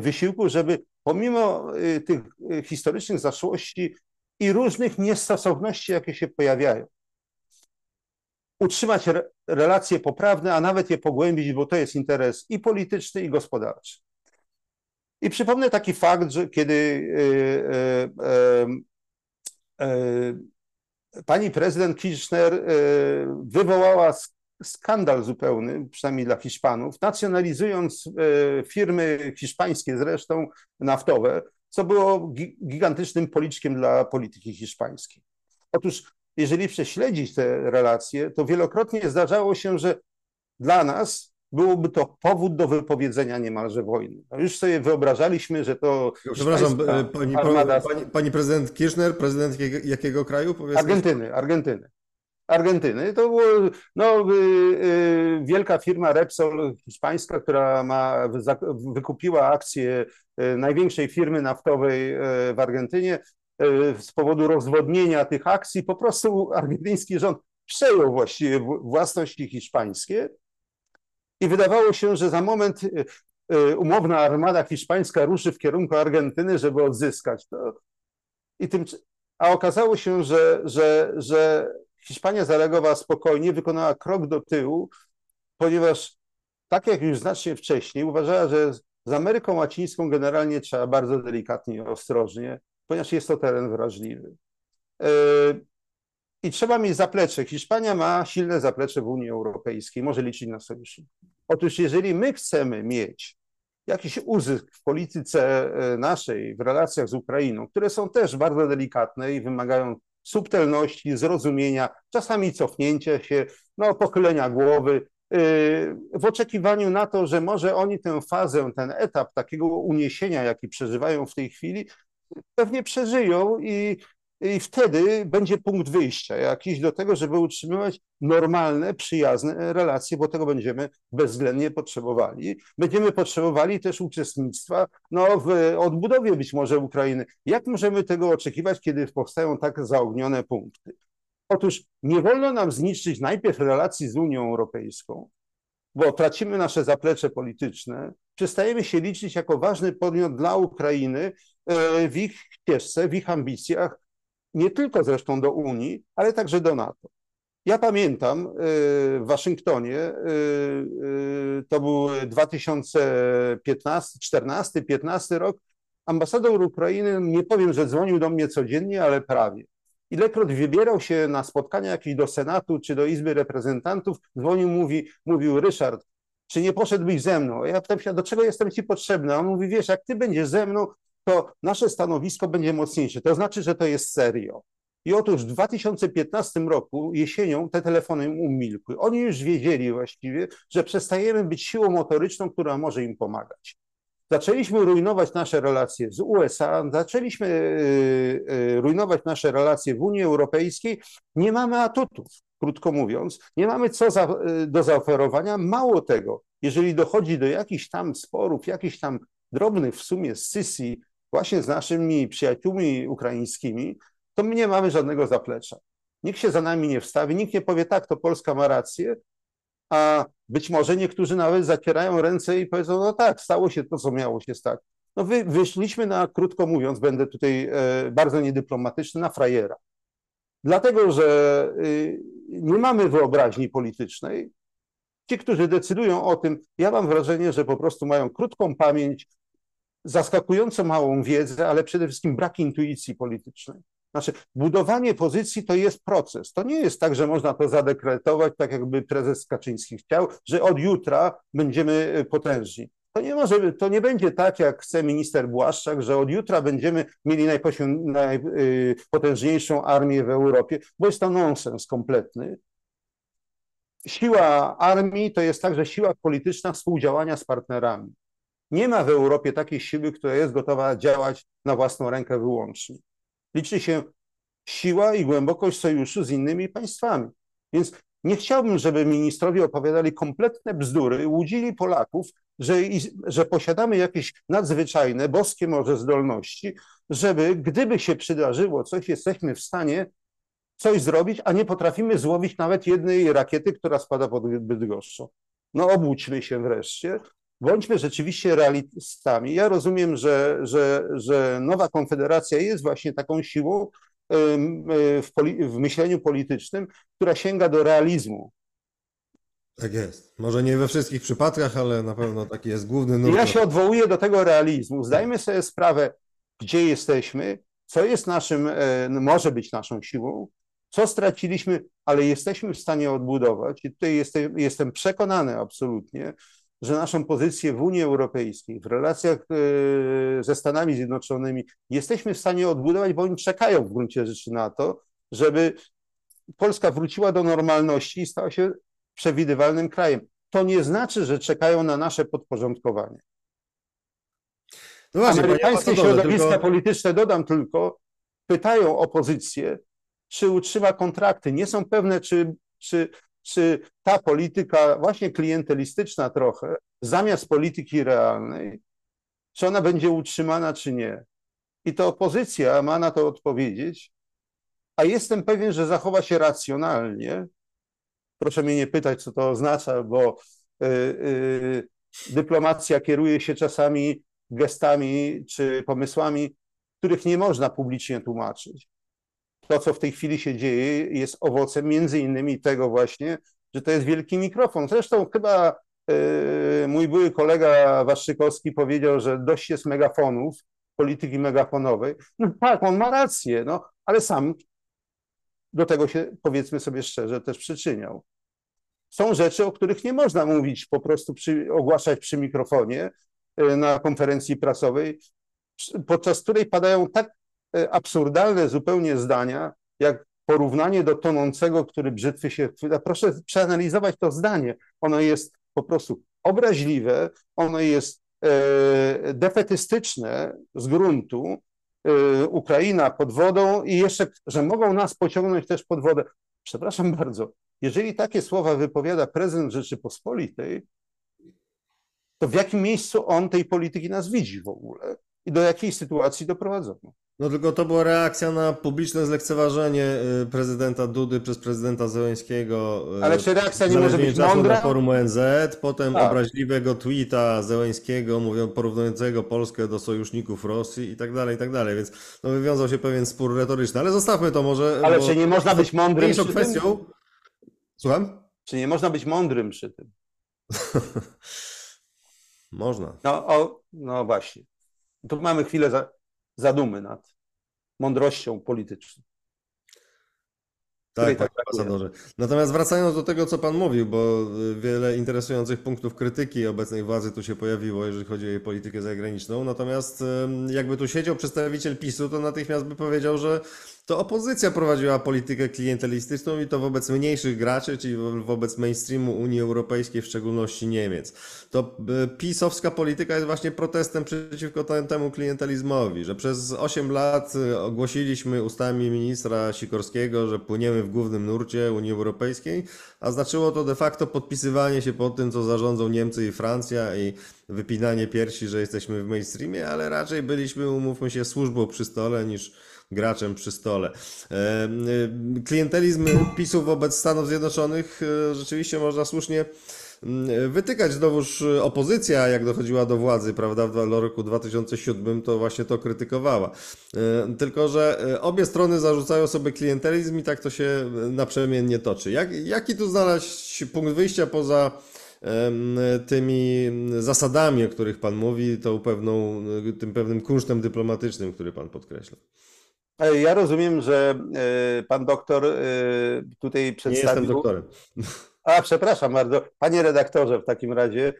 wysiłku, żeby pomimo e, tych e, historycznych zaszłości i różnych niestosowności, jakie się pojawiają, utrzymać re, relacje poprawne, a nawet je pogłębić, bo to jest interes i polityczny, i gospodarczy. I przypomnę taki fakt, że kiedy e, e, e, e, pani prezydent Kirchner e, wywołała sk- skandal zupełny, przynajmniej dla Hiszpanów, nacjonalizując e, firmy hiszpańskie zresztą naftowe, co było gi- gigantycznym policzkiem dla polityki hiszpańskiej. Otóż, jeżeli prześledzić te relacje, to wielokrotnie zdarzało się, że dla nas byłoby to powód do wypowiedzenia niemalże wojny. No już sobie wyobrażaliśmy, że to Przepraszam, e, pani, armada pani, pani prezydent Kirchner, prezydent jakiego, jakiego kraju? Powiedzmy? Argentyny, Argentyny. Argentyny. To było no, y, y, wielka firma Repsol hiszpańska, która ma, wykupiła akcje y, największej firmy naftowej w Argentynie. Z powodu rozwodnienia tych akcji po prostu argentyński rząd przejął właściwie własności hiszpańskie i wydawało się, że za moment umowna armada hiszpańska ruszy w kierunku Argentyny, żeby odzyskać to. I tym, a okazało się, że, że, że Hiszpania zareagowała spokojnie, wykonała krok do tyłu, ponieważ tak jak już znacznie wcześniej, uważała, że z Ameryką Łacińską generalnie trzeba bardzo delikatnie i ostrożnie, ponieważ jest to teren wrażliwy. Yy, I trzeba mieć zaplecze. Hiszpania ma silne zaplecze w Unii Europejskiej, może liczyć na sojuszników. Otóż jeżeli my chcemy mieć jakiś uzysk w polityce e, naszej, w relacjach z Ukrainą, które są też bardzo delikatne i wymagają subtelności, zrozumienia, czasami cofnięcia się, no, pochylenia głowy, yy, w oczekiwaniu na to, że może oni tę fazę, ten etap takiego uniesienia, jaki przeżywają w tej chwili, pewnie przeżyją i, i wtedy będzie punkt wyjścia jakiś do tego, żeby utrzymywać normalne, przyjazne relacje, bo tego będziemy bezwzględnie potrzebowali. Będziemy potrzebowali też uczestnictwa no, w odbudowie być może Ukrainy. Jak możemy tego oczekiwać, kiedy powstają tak zaognione punkty? Otóż nie wolno nam zniszczyć najpierw relacji z Unią Europejską, bo tracimy nasze zaplecze polityczne, przestajemy się liczyć jako ważny podmiot dla Ukrainy e, w ich ścieżce, w ich ambicjach, nie tylko zresztą do Unii, ale także do NATO. Ja pamiętam e, w Waszyngtonie, e, e, to był 2015, 14, 15 rok, ambasador Ukrainy, nie powiem, że dzwonił do mnie codziennie, ale prawie. Ilekroć wybierał się na spotkania jakieś do Senatu czy do Izby Reprezentantów, dzwonił, mówi, mówił Ryszard, czy nie poszedłbyś ze mną? Ja pytam się, do czego jestem ci potrzebny? A on mówi, wiesz, jak ty będziesz ze mną, to nasze stanowisko będzie mocniejsze. To znaczy, że to jest serio. I otóż w 2015 roku jesienią te telefony umilkły. Oni już wiedzieli właściwie, że przestajemy być siłą motoryczną, która może im pomagać. Zaczęliśmy rujnować nasze relacje z USA, zaczęliśmy y, y, rujnować nasze relacje w Unii Europejskiej. Nie mamy atutów, krótko mówiąc, nie mamy co za, y, do zaoferowania. Mało tego, jeżeli dochodzi do jakichś tam sporów, jakichś tam drobnych w sumie scysji właśnie z naszymi przyjaciółmi ukraińskimi, to my nie mamy żadnego zaplecza. Nikt się za nami nie wstawi, nikt nie powie tak, to Polska ma rację, a być może niektórzy nawet zacierają ręce i powiedzą, no tak, stało się to, co miało się stać. No wy, wyszliśmy na, krótko mówiąc, będę tutaj e, bardzo niedyplomatyczny, na frajera. Dlatego, że y, nie mamy wyobraźni politycznej. Ci, którzy decydują o tym, ja mam wrażenie, że po prostu mają krótką pamięć, zaskakująco małą wiedzę, ale przede wszystkim brak intuicji politycznej. Znaczy, budowanie pozycji to jest proces. To nie jest tak, że można to zadekretować, tak jakby prezes Kaczyński chciał, że od jutra będziemy y, potężni. To nie, może, to nie będzie tak, jak chce minister Błaszczak, że od jutra będziemy mieli najpotężniejszą armię w Europie, bo jest to nonsens kompletny. Siła armii to jest także siła polityczna współdziałania z partnerami. Nie ma w Europie takiej siły, która jest gotowa działać na własną rękę wyłącznie. Liczy się siła i głębokość sojuszu z innymi państwami. Więc nie chciałbym, żeby ministrowie opowiadali kompletne bzdury, łudzili Polaków, że, że posiadamy jakieś nadzwyczajne, boskie może zdolności, żeby gdyby się przydarzyło coś, jesteśmy w stanie coś zrobić, a nie potrafimy złowić nawet jednej rakiety, która spada pod Bydgoszczą. No obudźmy się wreszcie, bądźmy rzeczywiście realistami. Ja rozumiem, że, że, że nowa konfederacja jest właśnie taką siłą w, poli- w myśleniu politycznym, która sięga do realizmu. Tak jest. Może nie we wszystkich przypadkach, ale na pewno taki jest główny nurt. Ja się odwołuję do tego realizmu. Zdajmy sobie sprawę, gdzie jesteśmy, co jest naszym, e, może być naszą siłą, co straciliśmy, ale jesteśmy w stanie odbudować. I tutaj jestem, jestem przekonany absolutnie, że naszą pozycję w Unii Europejskiej, w relacjach e, ze Stanami Zjednoczonymi jesteśmy w stanie odbudować, bo oni czekają w gruncie rzeczy na to, żeby Polska wróciła do normalności i stała się przewidywalnym krajem. To nie znaczy, że czekają na nasze podporządkowanie. No właśnie, Amerykańskie ambasadorze, środowiska tylko- polityczne, dodam tylko, pytają opozycję, czy utrzyma kontrakty. Nie są pewne, czy, czy, czy ta polityka właśnie klientelistyczna trochę, zamiast polityki realnej, czy ona będzie utrzymana, czy nie. I to opozycja ma na to odpowiedzieć, a jestem pewien, że zachowa się racjonalnie. Proszę mnie nie pytać, co to oznacza, bo y, y, dyplomacja kieruje się czasami gestami czy pomysłami, których nie można publicznie tłumaczyć. To, co w tej chwili się dzieje, jest owocem między innymi tego właśnie, że to jest wielki mikrofon. Zresztą chyba y, mój były kolega Waszczykowski powiedział, że dość jest megafonów, polityki megafonowej. No tak, on ma rację, no, ale sam do tego się, powiedzmy sobie szczerze, też przyczyniał. Są rzeczy, o których nie można mówić, po prostu przy, ogłaszać przy mikrofonie y, na konferencji prasowej, podczas której padają tak absurdalne zupełnie zdania, jak porównanie do tonącego, który brzytwy się chwyta. Proszę przeanalizować to zdanie. Ono jest po prostu obraźliwe, ono jest e, defetystyczne z gruntu, y, Ukraina pod wodą i jeszcze, że mogą nas pociągnąć też pod wodę. Przepraszam bardzo, jeżeli takie słowa wypowiada prezydent Rzeczypospolitej, to w jakim miejscu on tej polityki nas widzi w ogóle i do jakiej sytuacji doprowadzono? No tylko to była reakcja na publiczne zlekceważenie y, prezydenta Dudy przez prezydenta Zełęńskiego. y, Ale czy reakcja nie może być mądra? Na forum ONZ, potem Tak. obraźliwego tweeta Zełęńskiego, mówią, porównującego Polskę do sojuszników Rosji i tak dalej, i tak dalej, więc no, wywiązał się pewien spór retoryczny, ale zostawmy to może. Ale czy nie można być mądrym przy tym? kwestią. Słucham? Czy nie można być mądrym przy tym? <laughs> Można. No, o, no właśnie. Tu mamy chwilę za, zadumy nad mądrością polityczną. Tak, tak ambasadorze. Natomiast wracając do tego, co pan mówił, bo y, wiele interesujących punktów krytyki obecnej władzy tu się pojawiło, jeżeli chodzi o jej politykę zagraniczną. Natomiast jakby tu siedział przedstawiciel PiSu, to natychmiast by powiedział, że to opozycja prowadziła politykę klientelistyczną i to wobec mniejszych graczy, czyli wobec mainstreamu Unii Europejskiej, w szczególności Niemiec. To e, pisowska polityka jest właśnie protestem przeciwko temu klientelizmowi, że przez 8 lat e, ogłosiliśmy ustami ministra Sikorskiego, że płyniemy w głównym nurcie Unii Europejskiej, a znaczyło to de facto podpisywanie się pod tym, co zarządzą Niemcy i Francja i wypinanie piersi, że jesteśmy w mainstreamie, ale raczej byliśmy, umówmy się, służbą przy stole niż graczem przy stole. E, klientelizm PiSu wobec Stanów Zjednoczonych e, rzeczywiście można słusznie mm, wytykać znowuż opozycja, jak dochodziła do władzy, prawda, w roku 2007, to właśnie to krytykowała. E, tylko, że obie strony zarzucają sobie klientelizm i tak to się naprzemiennie toczy. Jak, jaki tu znaleźć punkt wyjścia poza tymi zasadami, o których Pan mówi, tą pewną, tym pewnym kunsztem dyplomatycznym, który Pan podkreśla? E, ja rozumiem, że e, pan doktor e, tutaj przedstawił... Nie jestem doktorem. A, przepraszam bardzo. Panie redaktorze, w takim razie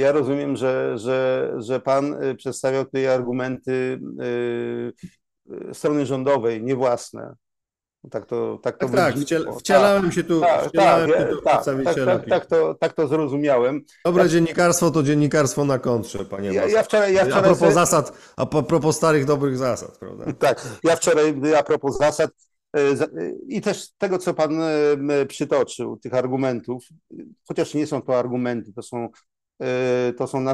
ja rozumiem, że, że, że pan przedstawiał tutaj argumenty strony rządowej, nie własne. Tak to tak, to tak, tak wciel, wcielałem tak, się tu, tak, wcielałem tak, się tu tak, przedstawiciela. Tak, tak, to, tak to zrozumiałem. Dobre dziennikarstwo to dziennikarstwo na kontrze, panie ja, ja wczoraj, ja wczoraj A propos zasad, a propos starych, dobrych zasad, prawda? Tak, ja wczoraj a propos zasad e, i też tego, co pan e, przytoczył, tych argumentów, chociaż nie są to argumenty, to są, e, to są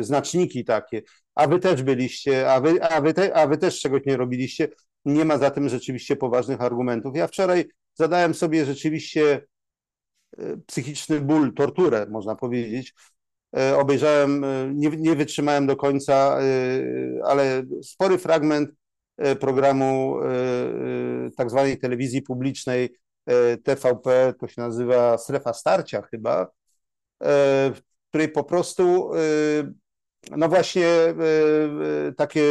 znaczniki takie, a wy też byliście, a wy, a wy, te, a wy też czegoś nie robiliście, nie ma za tym rzeczywiście poważnych argumentów. Ja wczoraj zadałem sobie rzeczywiście e, psychiczny ból, torturę, można powiedzieć. E, obejrzałem, e, nie, nie wytrzymałem do końca, ale spory fragment programu tak zwanej telewizji publicznej TVP, to się nazywa Strefa Starcia chyba, w której po prostu no właśnie takie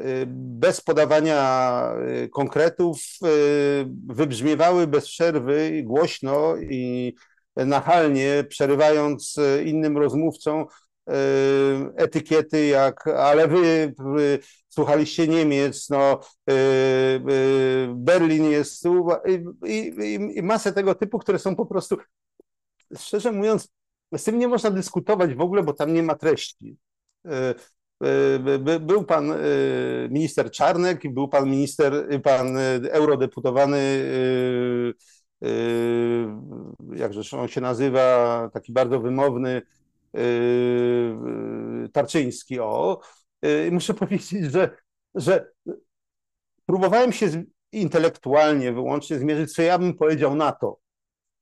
Y, bez podawania konkretów wybrzmiewały bez przerwy głośno i nachalnie, przerywając innym rozmówcom etykiety jak ale wy słuchaliście Niemiec, no Berlin jest tu i, i, i masę tego typu, które są po prostu szczerze mówiąc, z tym nie można dyskutować w ogóle, bo tam nie ma treści. Był pan e, minister Czarnek, był pan minister, pan eurodeputowany, e, e, jakże on się nazywa, taki bardzo wymowny, Tarczyński, o. I muszę <laughs> powiedzieć, że, że próbowałem się intelektualnie wyłącznie zmierzyć, co ja bym powiedział na to,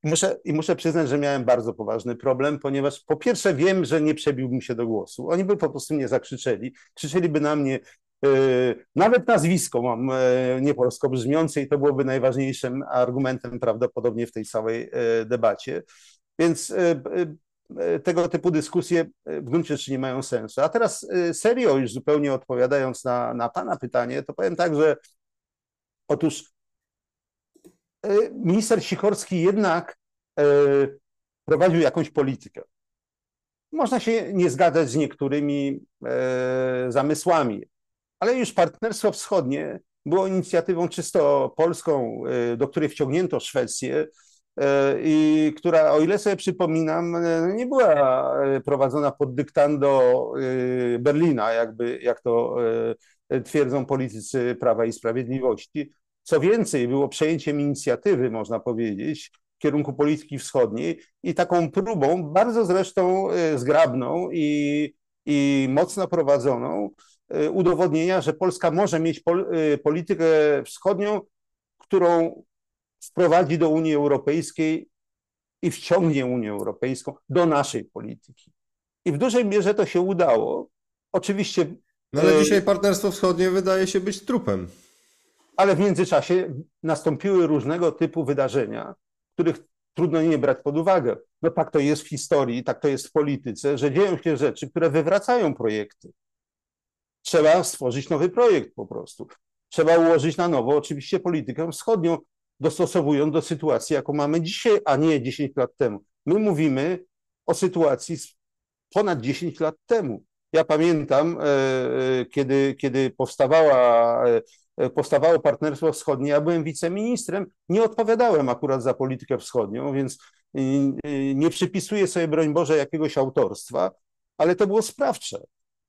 Muszę, I muszę przyznać, że miałem bardzo poważny problem, ponieważ po pierwsze wiem, że nie przebiłbym się do głosu. Oni by po prostu mnie zakrzyczeli. Krzyczeliby na mnie, yy, nawet nazwisko mam yy, niepolsko brzmiące i to byłoby najważniejszym argumentem prawdopodobnie w tej całej yy, debacie. Więc tego typu dyskusje w gruncie rzeczy nie mają sensu. A teraz serio, już zupełnie odpowiadając na, na Pana pytanie, to powiem tak, że otóż E, minister Sikorski jednak e, prowadził jakąś politykę. Można się nie zgadzać z niektórymi e, zamysłami, ale już Partnerstwo Wschodnie było inicjatywą czysto polską, do której wciągnięto Szwecję i która, o ile sobie przypominam, nie była prowadzona pod dyktando Berlina, jakby, jak to twierdzą politycy Prawa i Sprawiedliwości, co więcej, było przejęciem inicjatywy, można powiedzieć, w kierunku polityki wschodniej i taką próbą, bardzo zresztą e, zgrabną i, i mocno prowadzoną, e, udowodnienia, że Polska może mieć pol, e, politykę wschodnią, którą wprowadzi do Unii Europejskiej i wciągnie Unię Europejską do naszej polityki. I w dużej mierze to się udało. Oczywiście. No ale dzisiaj Partnerstwo Wschodnie wydaje się być trupem ale w międzyczasie nastąpiły różnego typu wydarzenia, których trudno nie brać pod uwagę. No tak to jest w historii, tak to jest w polityce, że dzieją się rzeczy, które wywracają projekty. Trzeba stworzyć nowy projekt po prostu. Trzeba ułożyć na nowo oczywiście politykę wschodnią, dostosowując do sytuacji, jaką mamy dzisiaj, a nie 10 lat temu. My mówimy o sytuacji ponad 10 lat temu. Ja pamiętam, e, e, kiedy, kiedy powstawała e, powstawało Partnerstwo Wschodnie, ja byłem wiceministrem, nie odpowiadałem akurat za politykę wschodnią, więc y, y, nie przypisuję sobie, broń Boże, jakiegoś autorstwa, ale to było sprawcze.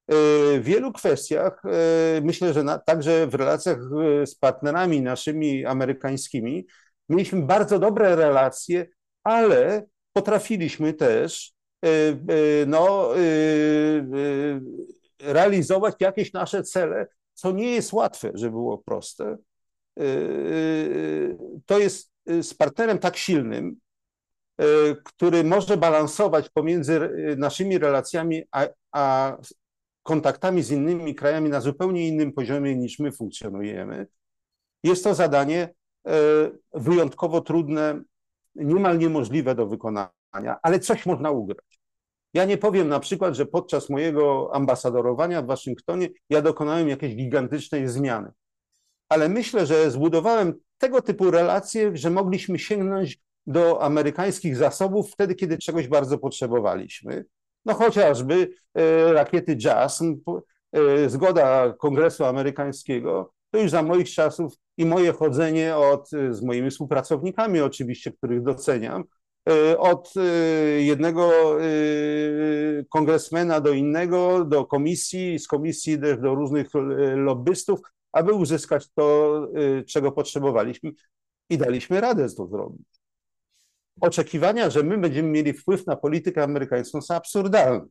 E, W wielu kwestiach, e, myślę, że na, także w relacjach e, z partnerami naszymi amerykańskimi, mieliśmy bardzo dobre relacje, ale potrafiliśmy też e, e, no, e, e, realizować jakieś nasze cele, co nie jest łatwe, żeby było proste. E, e, To jest z partnerem tak silnym, który może balansować pomiędzy naszymi relacjami a, a kontaktami z innymi krajami na zupełnie innym poziomie niż my funkcjonujemy. Jest to zadanie wyjątkowo trudne, niemal niemożliwe do wykonania, ale coś można ugrać. Ja nie powiem na przykład, że podczas mojego ambasadorowania w Waszyngtonie ja dokonałem jakiejś gigantycznej zmiany, ale myślę, że zbudowałem tego typu relacje, że mogliśmy sięgnąć do amerykańskich zasobów wtedy, kiedy czegoś bardzo potrzebowaliśmy. No chociażby e, rakiety JASM, e, zgoda Kongresu Amerykańskiego, to już za moich czasów i moje chodzenie od, e, z moimi współpracownikami oczywiście, których doceniam, od e, jednego e, kongresmena do innego, do komisji, z komisji też do różnych lobbystów, aby uzyskać to, czego potrzebowaliśmy i daliśmy radę to zrobić. Oczekiwania, że my będziemy mieli wpływ na politykę amerykańską są absurdalne.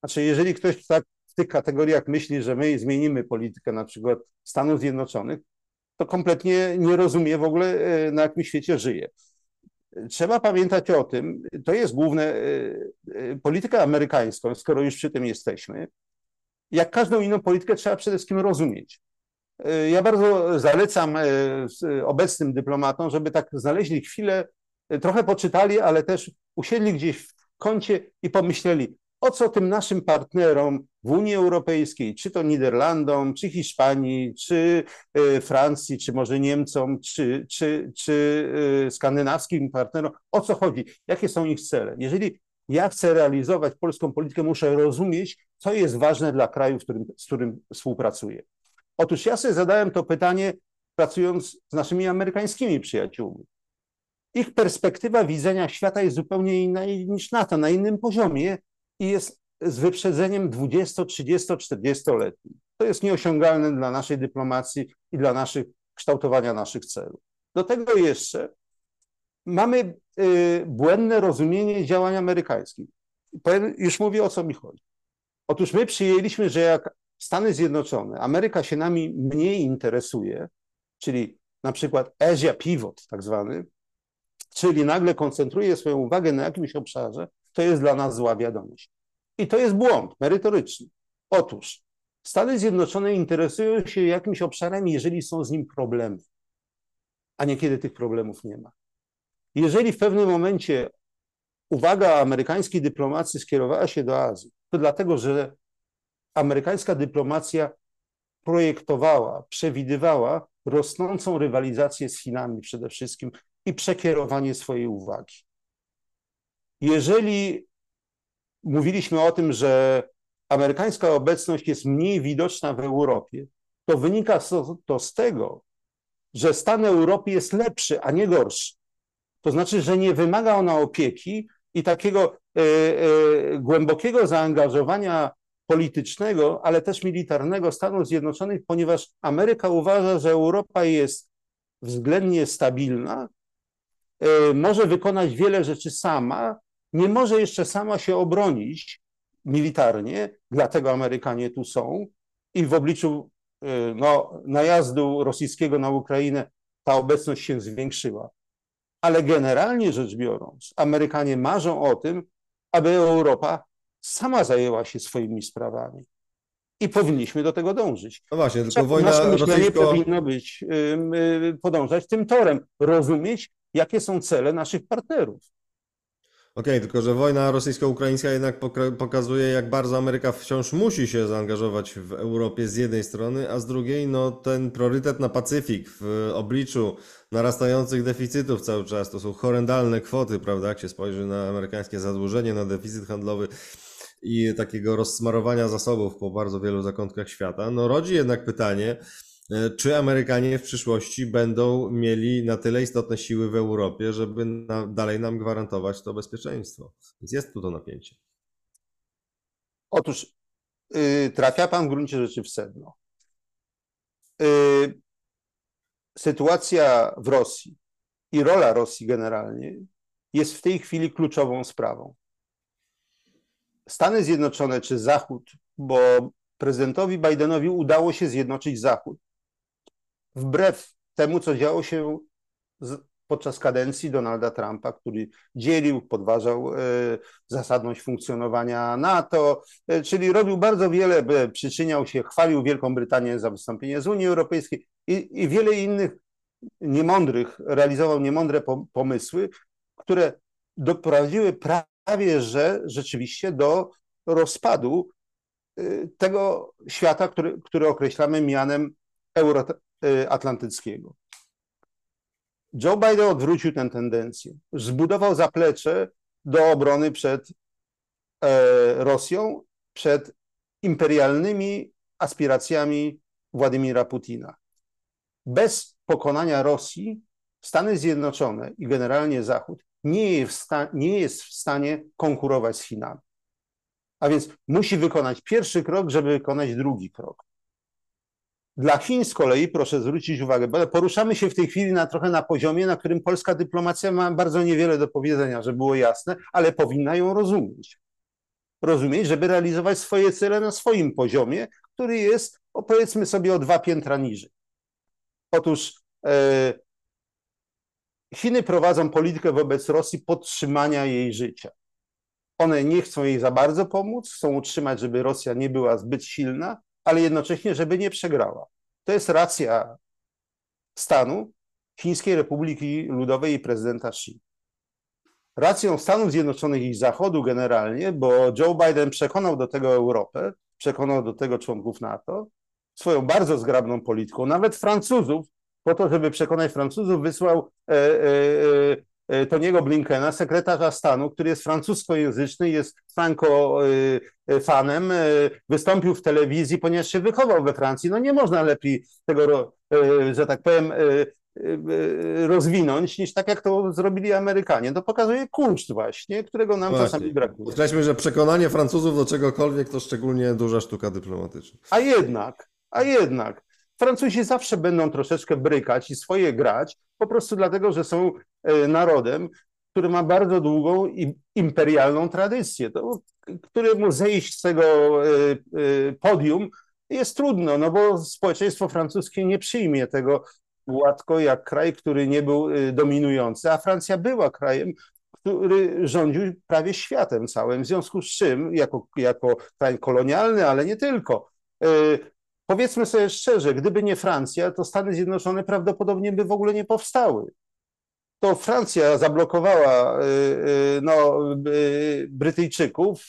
Znaczy, jeżeli ktoś tak w tych kategoriach myśli, że my zmienimy politykę na przykład Stanów Zjednoczonych, to kompletnie nie rozumie w ogóle, na jakim świecie żyje. Trzeba pamiętać o tym, to jest główne, e, e, politykę amerykańską, skoro już przy tym jesteśmy, jak każdą inną politykę trzeba przede wszystkim rozumieć. E, Ja bardzo zalecam obecnym dyplomatom, żeby tak znaleźli chwilę, trochę poczytali, ale też usiedli gdzieś w kącie i pomyśleli, o co tym naszym partnerom w Unii Europejskiej, czy to Niderlandom, czy Hiszpanii, czy e, Francji, czy może Niemcom, czy, czy, czy e, skandynawskim partnerom, o co chodzi, jakie są ich cele. Jeżeli ja chcę realizować polską politykę, muszę rozumieć, co jest ważne dla kraju, w którym, z którym współpracuję. Otóż ja sobie zadałem to pytanie, pracując z naszymi amerykańskimi przyjaciółmi. Ich perspektywa widzenia świata jest zupełnie inna niż NATO, na innym poziomie i jest z wyprzedzeniem 20, 30, 40-letnim. To jest nieosiągalne dla naszej dyplomacji i dla naszych kształtowania naszych celów. Do tego jeszcze mamy y, błędne rozumienie działań amerykańskich. Powiem, już mówię o co mi chodzi. Otóż my przyjęliśmy, że jak Stany Zjednoczone, Ameryka się nami mniej interesuje, czyli na przykład Asia Pivot tak zwany, czyli nagle koncentruje swoją uwagę na jakimś obszarze, to jest dla nas zła wiadomość. I to jest błąd merytoryczny. Otóż Stany Zjednoczone interesują się jakimś obszarem, jeżeli są z nim problemy, a niekiedy tych problemów nie ma. Jeżeli w pewnym momencie uwaga amerykańskiej dyplomacji skierowała się do Azji, to dlatego, że amerykańska dyplomacja projektowała, przewidywała rosnącą rywalizację z Chinami przede wszystkim i przekierowanie swojej uwagi. Jeżeli mówiliśmy o tym, że amerykańska obecność jest mniej widoczna w Europie, to wynika to, z tego, że stan Europy jest lepszy, a nie gorszy. To znaczy, że nie wymaga ona opieki i takiego e, e, głębokiego zaangażowania politycznego, ale też militarnego Stanów Zjednoczonych, ponieważ Ameryka uważa, że Europa jest względnie stabilna, może wykonać wiele rzeczy sama, nie może jeszcze sama się obronić militarnie, dlatego Amerykanie tu są i w obliczu e, no, najazdu rosyjskiego na Ukrainę ta obecność się zwiększyła. Ale generalnie rzecz biorąc, Amerykanie marzą o tym, aby Europa sama zajęła się swoimi sprawami. I powinniśmy do tego dążyć. No właśnie, tylko Nasze wojna myślenie rosyjsko... powinno być, y, podążać tym torem, rozumieć, jakie są cele naszych partnerów. Okej, tylko że wojna rosyjsko-ukraińska jednak pokazuje, jak bardzo Ameryka wciąż musi się zaangażować w Europie z jednej strony, a z drugiej, no ten priorytet na Pacyfik w obliczu narastających deficytów cały czas, to są horrendalne kwoty, prawda, jak się spojrzy na amerykańskie zadłużenie, na deficyt handlowy i takiego rozsmarowania zasobów po bardzo wielu zakątkach świata, no rodzi jednak pytanie, czy Amerykanie w przyszłości będą mieli na tyle istotne siły w Europie, żeby na, dalej nam gwarantować to bezpieczeństwo? Więc jest tu to napięcie. Otóż yy, trafia pan w gruncie rzeczy w sedno. Yy, sytuacja w Rosji i rola Rosji generalnie jest w tej chwili kluczową sprawą. Stany Zjednoczone czy Zachód, bo prezydentowi Bidenowi udało się zjednoczyć Zachód. Wbrew temu, co działo się podczas kadencji Donalda Trumpa, który dzielił, podważał e, zasadność funkcjonowania NATO, e, czyli robił bardzo wiele, przyczyniał się, chwalił Wielką Brytanię za wystąpienie z Unii Europejskiej i, i wiele innych niemądrych, realizował niemądre pomysły, które doprowadziły prawie, że rzeczywiście do rozpadu y, tego świata, który, który określamy mianem euroatlantyckiego. Joe Biden odwrócił tę tendencję. Zbudował zaplecze do obrony przed e, Rosją, przed imperialnymi aspiracjami Władimira Putina. Bez pokonania Rosji Stany Zjednoczone i generalnie Zachód nie jest, nie jest w stanie konkurować z Chinami. A więc musi wykonać pierwszy krok, żeby wykonać drugi krok. Dla Chin z kolei, proszę zwrócić uwagę, bo poruszamy się w tej chwili na, trochę na poziomie, na którym polska dyplomacja ma bardzo niewiele do powiedzenia, żeby było jasne, ale powinna ją rozumieć. Rozumieć, żeby realizować swoje cele na swoim poziomie, który jest, powiedzmy sobie, o dwa piętra niżej. Otóż e, Chiny prowadzą politykę wobec Rosji podtrzymania jej życia. One nie chcą jej za bardzo pomóc, chcą utrzymać, żeby Rosja nie była zbyt silna, ale jednocześnie, żeby nie przegrała. To jest racja stanu Chińskiej Republiki Ludowej i prezydenta Xi. Racją Stanów Zjednoczonych i Zachodu generalnie, bo Joe Biden przekonał do tego Europę, przekonał do tego członków NATO, swoją bardzo zgrabną polityką, nawet Francuzów, po to, żeby przekonać Francuzów, wysłał e, e, e, Toniego Blinkena, sekretarza stanu, który jest francuskojęzyczny, jest franco-fanem, wystąpił w telewizji, ponieważ się wychował we Francji. No nie można lepiej tego, że tak powiem, rozwinąć, niż tak jak to zrobili Amerykanie. To pokazuje kunszt właśnie, którego nam właśnie. czasami brakuje. Podkreślmy, że przekonanie Francuzów do czegokolwiek to szczególnie duża sztuka dyplomatyczna. A jednak, a jednak, Francuzi zawsze będą troszeczkę brykać i swoje grać, po prostu dlatego, że są e, narodem, który ma bardzo długą imperialną tradycję, to, któremu zejść z tego e, e, podium jest trudno, no bo społeczeństwo francuskie nie przyjmie tego łatwo jak kraj, który nie był dominujący, a Francja była krajem, który rządził prawie światem całym, w związku z czym jako, jako kraj kolonialny, ale nie tylko, Powiedzmy sobie szczerze, gdyby nie Francja, to Stany Zjednoczone prawdopodobnie by w ogóle nie powstały. To Francja zablokowała y, y, no, y, Brytyjczyków,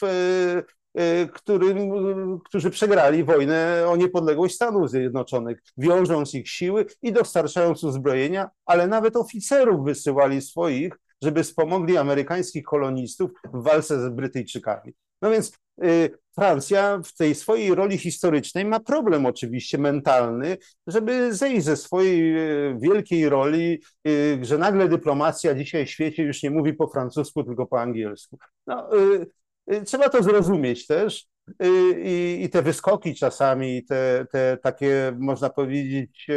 którym, którzy przegrali wojnę o niepodległość Stanów Zjednoczonych, wiążąc ich siły i dostarczając uzbrojenia, ale nawet oficerów wysyłali swoich, żeby wspomogli amerykańskich kolonistów w walce z Brytyjczykami. No więc y, Francja w tej swojej roli historycznej ma problem oczywiście mentalny, żeby zejść ze swojej y, wielkiej roli, y, że nagle dyplomacja dzisiaj w świecie już nie mówi po francusku, tylko po angielsku. No, trzeba to zrozumieć też. I, i te wyskoki czasami, te, te takie, można powiedzieć,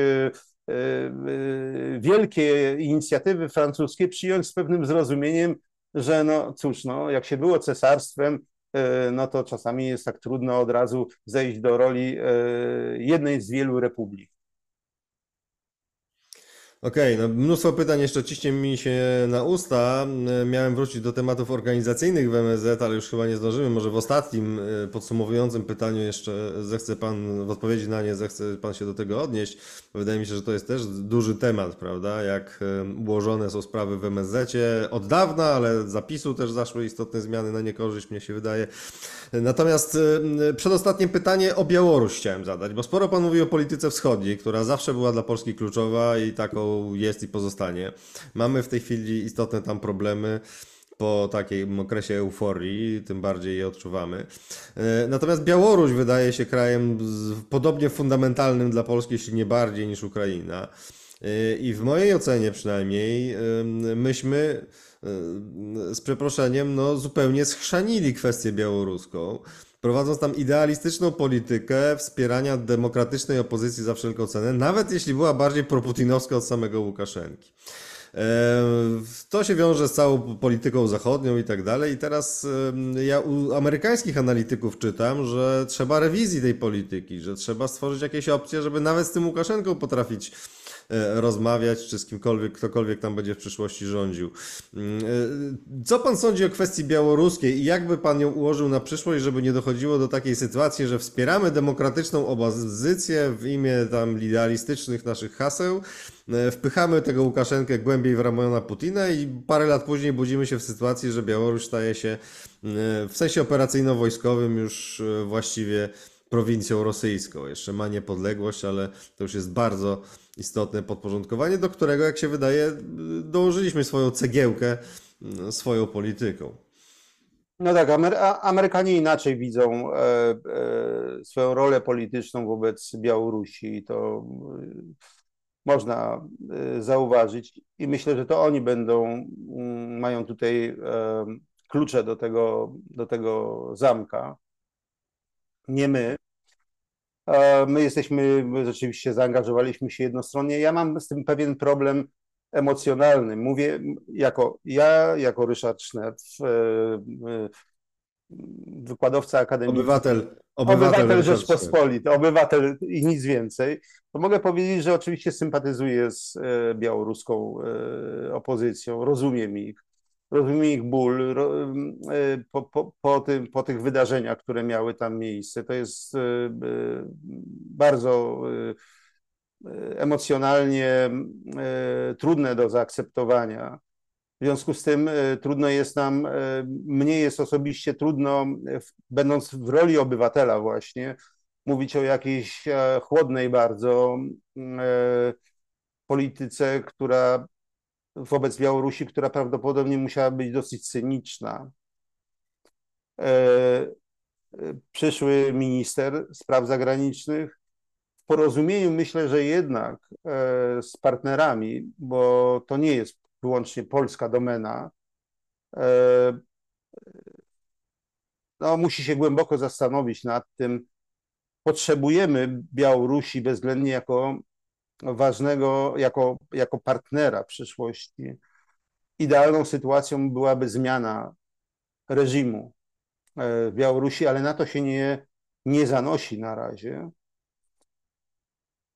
wielkie inicjatywy francuskie przyjąć z pewnym zrozumieniem, że no cóż, no, jak się było cesarstwem, no to czasami jest tak trudno od razu zejść do roli e, jednej z wielu republik. Okej, okay, no mnóstwo pytań jeszcze ciśnie mi się na usta. Miałem wrócić do tematów organizacyjnych w MSZ, ale już chyba nie zdążymy. Może w ostatnim e, podsumowującym pytaniu jeszcze zechce Pan w odpowiedzi na nie, zechce Pan się do tego odnieść. Wydaje mi się, że to jest też duży temat, prawda? Jak e, ułożone są sprawy w MSZ od dawna, ale zapisu też zaszły istotne zmiany na niekorzyść, mnie się wydaje. Natomiast e, przedostatnie pytanie o Białoruś chciałem zadać, bo sporo Pan mówi o polityce wschodniej, która zawsze była dla Polski kluczowa i taką jest i pozostanie. Mamy w tej chwili istotne tam problemy. po takim okresie euforii, tym bardziej je odczuwamy. E, natomiast Białoruś wydaje się krajem podobnie fundamentalnym dla Polski, jeśli nie bardziej niż Ukraina. E, I w mojej ocenie przynajmniej myśmy z przeproszeniem no, zupełnie schrzanili kwestię białoruską prowadząc tam idealistyczną politykę wspierania demokratycznej opozycji za wszelką cenę, nawet jeśli była bardziej proputinowska od samego Łukaszenki. To się wiąże z całą polityką zachodnią i tak dalej. I teraz ja u amerykańskich analityków czytam, że trzeba rewizji tej polityki, że trzeba stworzyć jakieś opcje, żeby nawet z tym Łukaszenką potrafić E, rozmawiać, czy z kimkolwiek, ktokolwiek tam będzie w przyszłości rządził. Mm, e, co pan sądzi o kwestii białoruskiej i jakby pan ją ułożył na przyszłość, żeby nie dochodziło do takiej sytuacji, że wspieramy demokratyczną opozycję w imię tam idealistycznych naszych haseł, e, wpychamy tego Łukaszenkę głębiej w ramiona Putina i parę lat później budzimy się w sytuacji, że Białoruś staje się w sensie operacyjno-wojskowym już właściwie prowincją rosyjską. Jeszcze ma niepodległość, ale to już jest bardzo istotne podporządkowanie, do którego, jak się wydaje, dołożyliśmy swoją cegiełkę, swoją polityką. No tak, Amerykanie inaczej widzą e, e, swoją rolę polityczną wobec Białorusi i to e, można zauważyć i myślę, że to oni będą, mm, mają tutaj klucze do tego, do tego zamka, nie my. My jesteśmy, my rzeczywiście zaangażowaliśmy się jednostronnie. Ja mam z tym pewien problem emocjonalny. Mówię jako ja, jako Ryszard Sznep, e, e, wykładowca akademicki. Obywatel, obywatel, obywatel Rzeczpospolitej, obywatel i nic więcej, to mogę powiedzieć, że oczywiście sympatyzuję z e, białoruską opozycją, rozumiem ich rozumiem ich ból y, po, po, po, tym, po tych wydarzeniach, które miały tam miejsce. To jest y, y, bardzo emocjonalnie trudne do zaakceptowania. W związku z tym trudno jest nam, mnie jest osobiście trudno, będąc w roli obywatela właśnie, mówić o jakiejś e, chłodnej bardzo polityce, która wobec Białorusi, która prawdopodobnie musiała być dosyć cyniczna. E, e, przyszły minister spraw zagranicznych w porozumieniu myślę, że jednak e, z partnerami, bo to nie jest wyłącznie polska domena, no, musi się głęboko zastanowić nad tym, potrzebujemy Białorusi bezwzględnie jako ważnego jako, jako partnera przyszłości. Idealną sytuacją byłaby zmiana reżimu e, w Białorusi, ale na to się nie, nie zanosi na razie.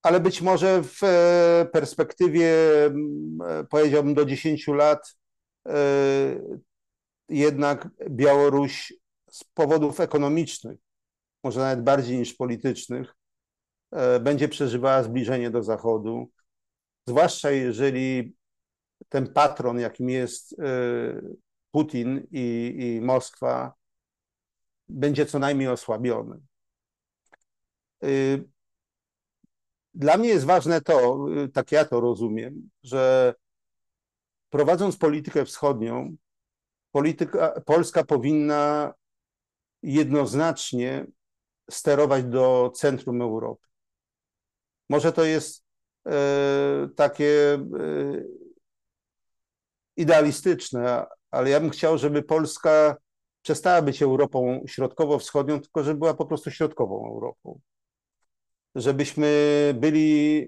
Ale być może w e, perspektywie, e, powiedziałbym, do 10 lat, jednak Białoruś z powodów ekonomicznych, może nawet bardziej niż politycznych, będzie przeżywała zbliżenie do Zachodu, zwłaszcza jeżeli ten patron, jakim jest e, Putin i, i Moskwa, będzie co najmniej osłabiony. E, dla mnie jest ważne to, tak ja to rozumiem, że prowadząc politykę wschodnią, polityka, Polska powinna jednoznacznie sterować do centrum Europy. Może to jest e, takie e, idealistyczne, ale ja bym chciał, żeby Polska przestała być Europą środkowo-wschodnią, tylko żeby była po prostu środkową Europą. Żebyśmy byli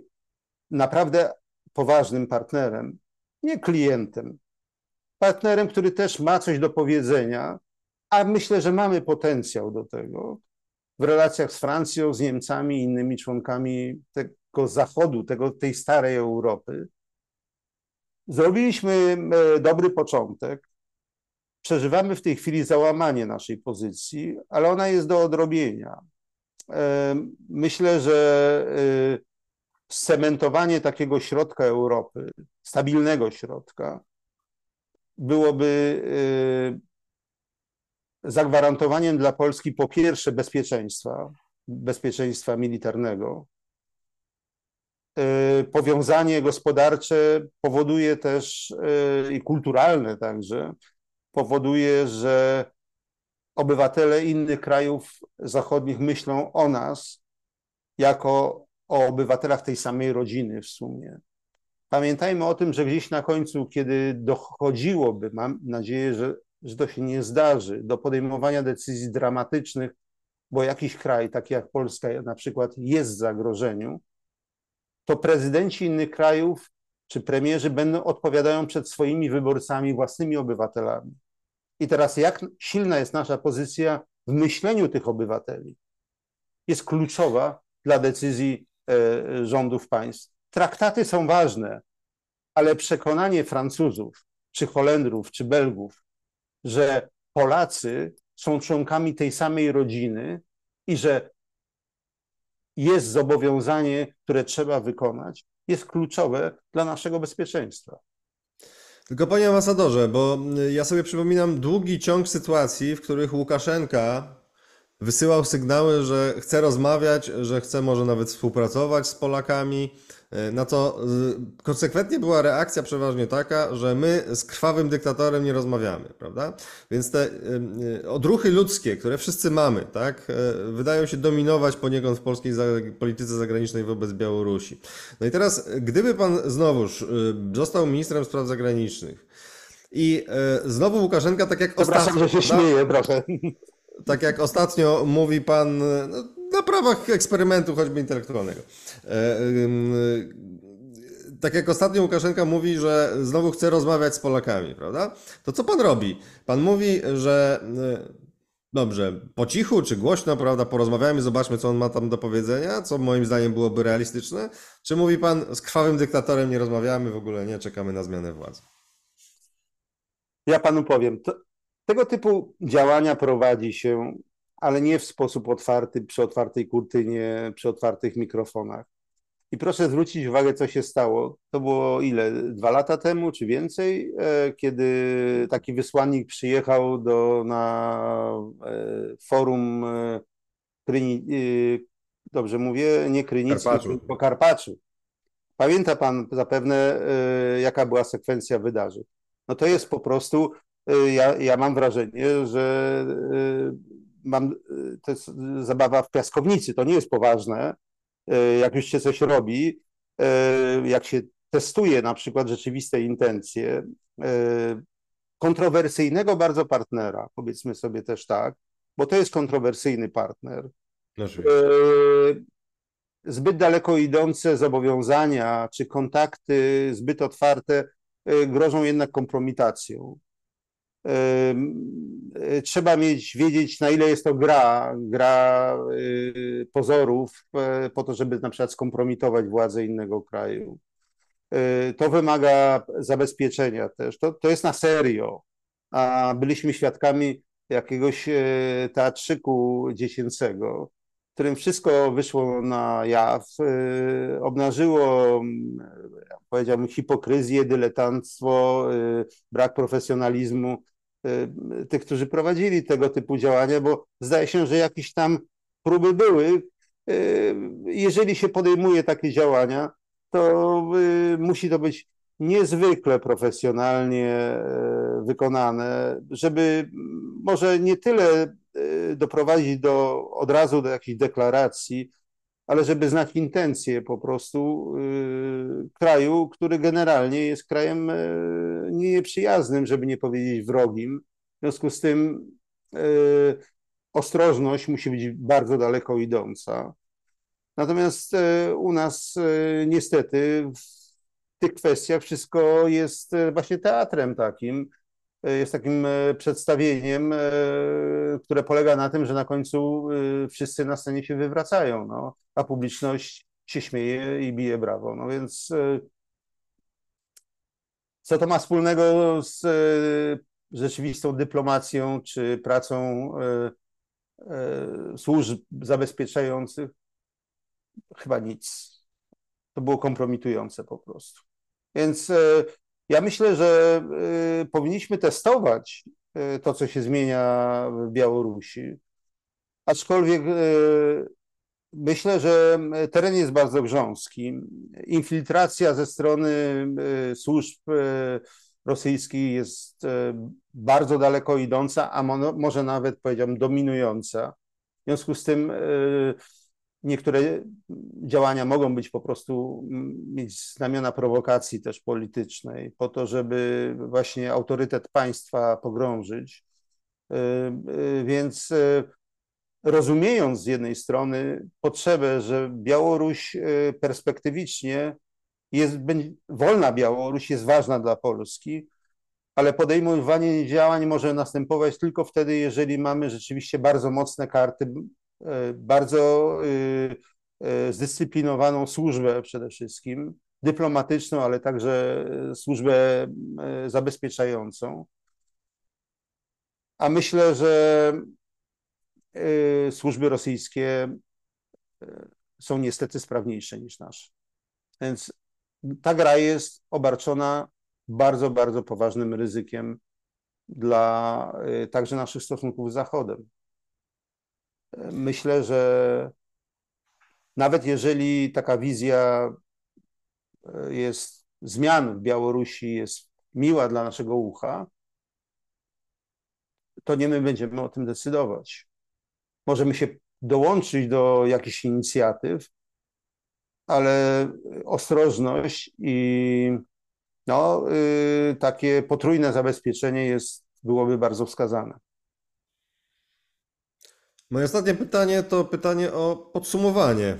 naprawdę poważnym partnerem, nie klientem. Partnerem, który też ma coś do powiedzenia, a myślę, że mamy potencjał do tego w relacjach z Francją, z Niemcami i innymi członkami tego Zachodu, tego, tej starej Europy. Zrobiliśmy e, dobry początek. Przeżywamy w tej chwili załamanie naszej pozycji, ale ona jest do odrobienia. E, myślę, że e, scementowanie takiego środka Europy, stabilnego środka, byłoby zagwarantowaniem dla Polski po pierwsze bezpieczeństwa, bezpieczeństwa militarnego. Y, powiązanie gospodarcze powoduje też y, i kulturalne także, powoduje, że obywatele innych krajów zachodnich myślą o nas jako o obywatelach tej samej rodziny w sumie. Pamiętajmy o tym, że gdzieś na końcu, kiedy dochodziłoby, mam nadzieję, że, że to się nie zdarzy, do podejmowania decyzji dramatycznych, bo jakiś kraj, taki jak Polska na przykład, jest w zagrożeniu, to prezydenci innych krajów czy premierzy będą odpowiadają przed swoimi wyborcami, własnymi obywatelami. I teraz jak silna jest nasza pozycja w myśleniu tych obywateli, jest kluczowa dla decyzji e, rządów państw. Traktaty są ważne, ale przekonanie Francuzów, czy Holendrów, czy Belgów, że Polacy są członkami tej samej rodziny i że jest zobowiązanie, które trzeba wykonać, jest kluczowe dla naszego bezpieczeństwa. Tylko panie ambasadorze, bo ja sobie przypominam długi ciąg sytuacji, w których Łukaszenka wysyłał sygnały, że chce rozmawiać, że chce może nawet współpracować z Polakami. E, na to e, konsekwentnie była reakcja przeważnie taka, że my z krwawym dyktatorem nie rozmawiamy, prawda? Więc te e, odruchy ludzkie, które wszyscy mamy, tak, wydają się dominować poniekąd w polskiej polityce zagranicznej wobec Białorusi. No i teraz, gdyby pan znowuż został ministrem spraw zagranicznych i znowu Łukaszenka, tak jak Przepraszam, ostatnio... że się śmieję, proszę tak jak ostatnio mówi pan no, na prawach eksperymentu, choćby intelektualnego. E, tak jak ostatnio Łukaszenka mówi, że znowu chce rozmawiać z Polakami, prawda? To co pan robi? Pan mówi, że e, dobrze, po cichu czy głośno, prawda, porozmawiamy, zobaczmy, co on ma tam do powiedzenia, co moim zdaniem byłoby realistyczne. Czy mówi pan, z krwawym dyktatorem nie rozmawiamy, w ogóle nie, czekamy na zmianę władzy? Ja panu powiem, to, tego typu działania prowadzi się, ale nie w sposób otwarty, przy otwartej kurtynie, przy otwartych mikrofonach. I proszę zwrócić uwagę, co się stało. To było ile? Dwa lata temu, czy więcej, e, kiedy taki wysłannik przyjechał do, na e, forum e, Kryni, dobrze mówię, nie Krynicy, tylko Karpaczu. Pamięta pan zapewne, jaka była sekwencja wydarzeń. No to jest po prostu ja, ja mam wrażenie, że y, mam, y, to jest zabawa w piaskownicy, to nie jest poważne. Jak już się coś robi, jak się testuje na przykład rzeczywiste intencje kontrowersyjnego bardzo partnera, powiedzmy sobie też tak, bo to jest kontrowersyjny partner. No, zbyt daleko idące zobowiązania czy kontakty zbyt otwarte grożą jednak kompromitacją. Y, trzeba mieć, wiedzieć, na ile jest to gra, gra y, pozorów, y, po to, żeby na przykład skompromitować władzę innego kraju. To wymaga zabezpieczenia też. To, to jest na serio. A byliśmy świadkami jakiegoś teatrzyku dziecięcego, w którym wszystko wyszło na jaw, obnażyło, powiedziałbym, hipokryzję, dyletanstwo, brak profesjonalizmu tych, którzy prowadzili tego typu działania, bo zdaje się, że jakieś tam próby były. Y, jeżeli się podejmuje takie działania, to y, musi to być niezwykle profesjonalnie wykonane, żeby może nie tyle doprowadzić do, od razu do jakichś deklaracji, ale żeby znać intencje po prostu y, kraju, który generalnie jest krajem y, nieprzyjaznym, żeby nie powiedzieć wrogim. W związku z tym y, ostrożność musi być bardzo daleko idąca. Natomiast u nas niestety w tych kwestiach wszystko jest właśnie teatrem takim, jest takim przedstawieniem, które polega na tym, że na końcu wszyscy na scenie się wywracają. No a publiczność się śmieje i bije brawo. No więc co to ma wspólnego z e, rzeczywistą dyplomacją czy pracą e, służb zabezpieczających? Chyba nic. To było kompromitujące po prostu. Więc ja myślę, że powinniśmy testować to, co się zmienia w Białorusi. Aczkolwiek Myślę, że teren jest bardzo grząski. Infiltracja ze strony e, służb e, rosyjskich jest e, bardzo daleko idąca, a może nawet powiedziałbym dominująca. W związku z tym niektóre działania mogą być po prostu mieć znamiona prowokacji też politycznej, po to, żeby właśnie autorytet państwa pogrążyć. Więc rozumiejąc z jednej strony potrzebę, że Białoruś perspektywicznie jest, wolna Białoruś jest ważna dla Polski, ale podejmowanie działań może następować tylko wtedy, jeżeli mamy rzeczywiście bardzo mocne karty, e, bardzo e, e, zdyscyplinowaną służbę przede wszystkim, dyplomatyczną, ale także służbę zabezpieczającą. A myślę, że służby rosyjskie są niestety sprawniejsze niż nasze. Więc ta gra jest obarczona bardzo, bardzo poważnym ryzykiem dla y, także naszych stosunków z Zachodem. Myślę, że nawet jeżeli taka wizja y, jest zmian w Białorusi, jest miła dla naszego ucha, to nie my będziemy o tym decydować. Możemy się dołączyć do jakichś inicjatyw, ale ostrożność i no, y, takie potrójne zabezpieczenie jest, byłoby bardzo wskazane. Moje ostatnie pytanie to pytanie o podsumowanie.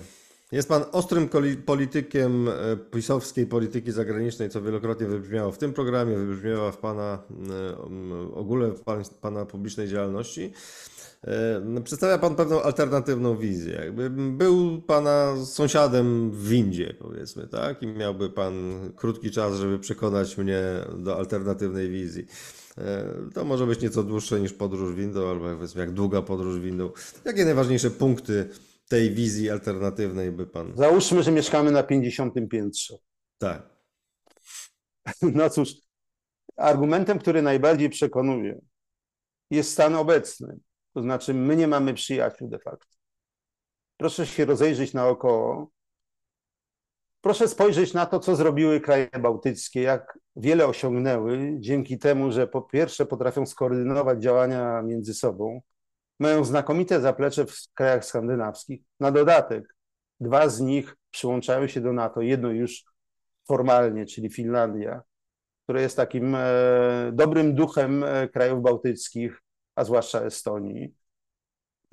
Jest pan ostrym politykiem e, pisowskiej polityki zagranicznej, co wielokrotnie wybrzmiało w tym programie, wybrzmiało w pana e, ogóle w pana publicznej działalności. E, przedstawia Pan pewną alternatywną wizję. Jakby był Pana sąsiadem w windzie, powiedzmy, tak? I miałby Pan krótki czas, żeby przekonać mnie do alternatywnej wizji. E, to może być nieco dłuższe niż podróż windą, albo powiedzmy jak długa podróż windą. Jakie najważniejsze punkty tej wizji alternatywnej by Pan... Załóżmy, że mieszkamy na 50 piętrze. Tak. <laughs> No cóż, argumentem, który najbardziej przekonuje, jest stan obecny. To znaczy, my nie mamy przyjaciół de facto. Proszę się rozejrzeć naokoło. Proszę spojrzeć na to, co zrobiły kraje bałtyckie, jak wiele osiągnęły dzięki temu, że po pierwsze potrafią skoordynować działania między sobą, mają znakomite zaplecze w krajach skandynawskich. Na dodatek, dwa z nich przyłączają się do NATO, jedno już formalnie, czyli Finlandia, które jest takim e, dobrym duchem e, krajów bałtyckich, a zwłaszcza Estonii,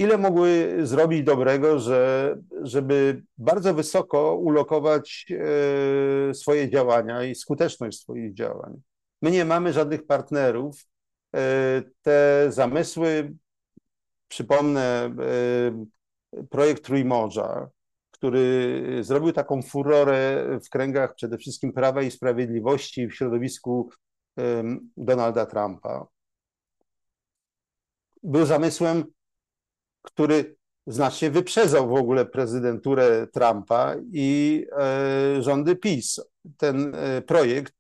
ile mogły zrobić dobrego, że, żeby bardzo wysoko ulokować e, swoje działania i skuteczność swoich działań. My nie mamy żadnych partnerów. E, te zamysły, przypomnę, e, projekt Trójmorza, który zrobił taką furorę w kręgach przede wszystkim Prawa i Sprawiedliwości w środowisku Donalda Trumpa był zamysłem, który znacznie wyprzedzał w ogóle prezydenturę Trumpa i e, rządy PiS. Ten e, projekt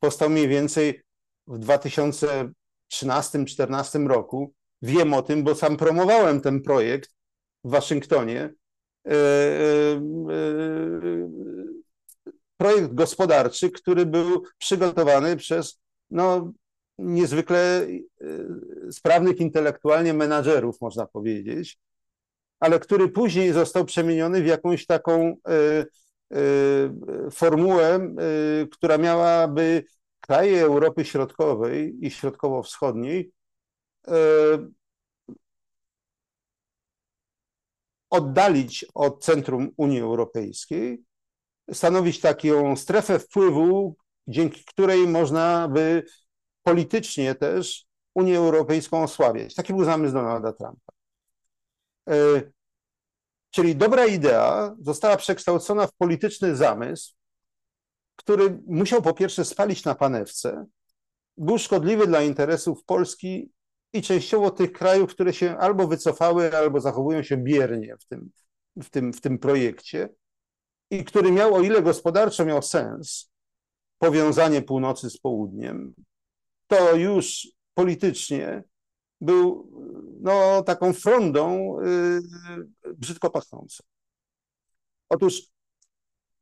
powstał mniej więcej w 2013-2014 roku. Wiem o tym, bo sam promowałem ten projekt w Waszyngtonie. E, projekt gospodarczy, który był przygotowany przez no, niezwykle e, sprawnych intelektualnie menadżerów, można powiedzieć, ale który później został przemieniony w jakąś taką e, e, formułę, która miałaby kraje Europy Środkowej i Środkowo-Wschodniej oddalić od centrum Unii Europejskiej, stanowić taką strefę wpływu, dzięki której można by politycznie też Unię Europejską osłabiać. Taki był zamysł Donalda Trumpa. E, czyli dobra idea została przekształcona w polityczny zamysł, który musiał po pierwsze spalić na panewce, był szkodliwy dla interesów Polski i częściowo tych krajów, które się albo wycofały, albo zachowują się biernie w tym, w tym, w tym projekcie, i który miał, o ile gospodarczo miał sens, powiązanie północy z południem, to już politycznie był no, taką frondą yy, brzydko pachnącą. Otóż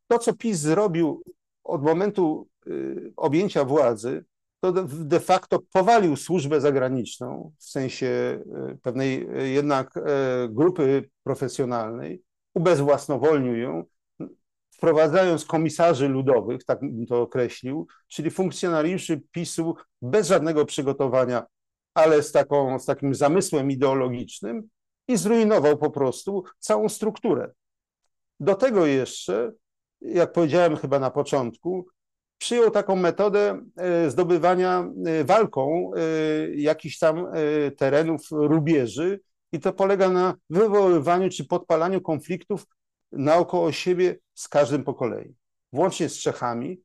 to, co PiS zrobił od momentu yy, objęcia władzy, to de facto powalił służbę zagraniczną w sensie e, pewnej jednak grupy profesjonalnej, ubezwłasnowolnił ją, wprowadzając komisarzy ludowych, tak bym to określił, czyli funkcjonariuszy PiSu bez żadnego przygotowania, ale z, taką, z takim zamysłem ideologicznym i zrujnował po prostu całą strukturę. Do tego jeszcze, jak powiedziałem chyba na początku, przyjął taką metodę e, zdobywania e, walką e, jakichś tam terenów rubieży i to polega na wywoływaniu czy podpalaniu konfliktów naokoło siebie z każdym po kolei, włącznie z Czechami.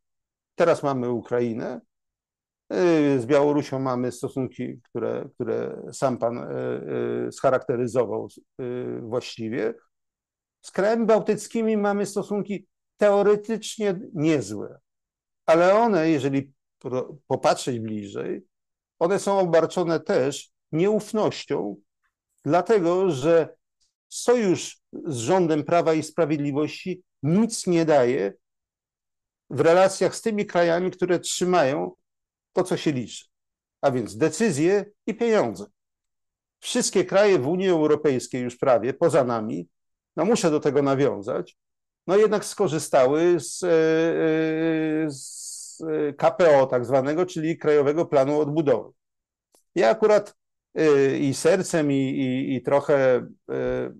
Teraz mamy Ukrainę, z Białorusią mamy stosunki, które, które sam pan scharakteryzował właściwie. Z krajami bałtyckimi mamy stosunki teoretycznie niezłe, ale one, jeżeli popatrzeć bliżej, one są obarczone też nieufnością, dlatego że sojusz z rządem Prawa i Sprawiedliwości nic nie daje w relacjach z tymi krajami, które trzymają to, co się liczy, a więc decyzje i pieniądze. Wszystkie kraje w Unii Europejskiej już prawie, poza nami, no muszę do tego nawiązać, no jednak skorzystały z, e, e, z KPO tak zwanego, czyli Krajowego Planu Odbudowy. Ja akurat e, i sercem, i, i, i, trochę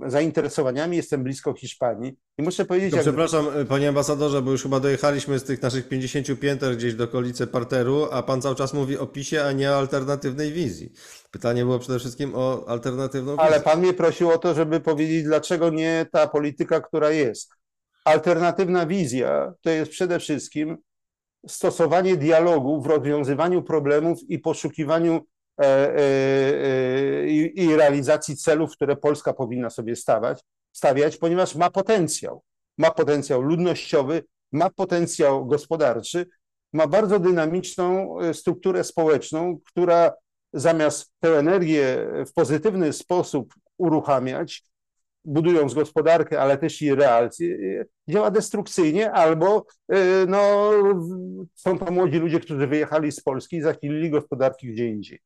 zainteresowaniami jestem blisko Hiszpanii. I muszę powiedzieć. jak... Przepraszam, panie ambasadorze, bo już chyba dojechaliśmy z tych naszych 50 pięter gdzieś do okolicy parteru, a pan cały czas mówi o PiSie, a nie o alternatywnej wizji. Pytanie było przede wszystkim o alternatywną wizję. Ale pan mnie prosił o to, żeby powiedzieć, dlaczego nie ta polityka, która jest. Alternatywna wizja to jest przede wszystkim stosowanie dialogu w rozwiązywaniu problemów i poszukiwaniu i realizacji celów, które Polska powinna sobie stawać, stawiać, ponieważ ma potencjał. Ma potencjał ludnościowy, ma potencjał gospodarczy, ma bardzo dynamiczną strukturę społeczną, która zamiast tę energię w pozytywny sposób uruchamiać, budując gospodarkę, ale też i realcje, działa destrukcyjnie, albo no, są to młodzi ludzie, którzy wyjechali z Polski i zasilili gospodarki gdzie indziej.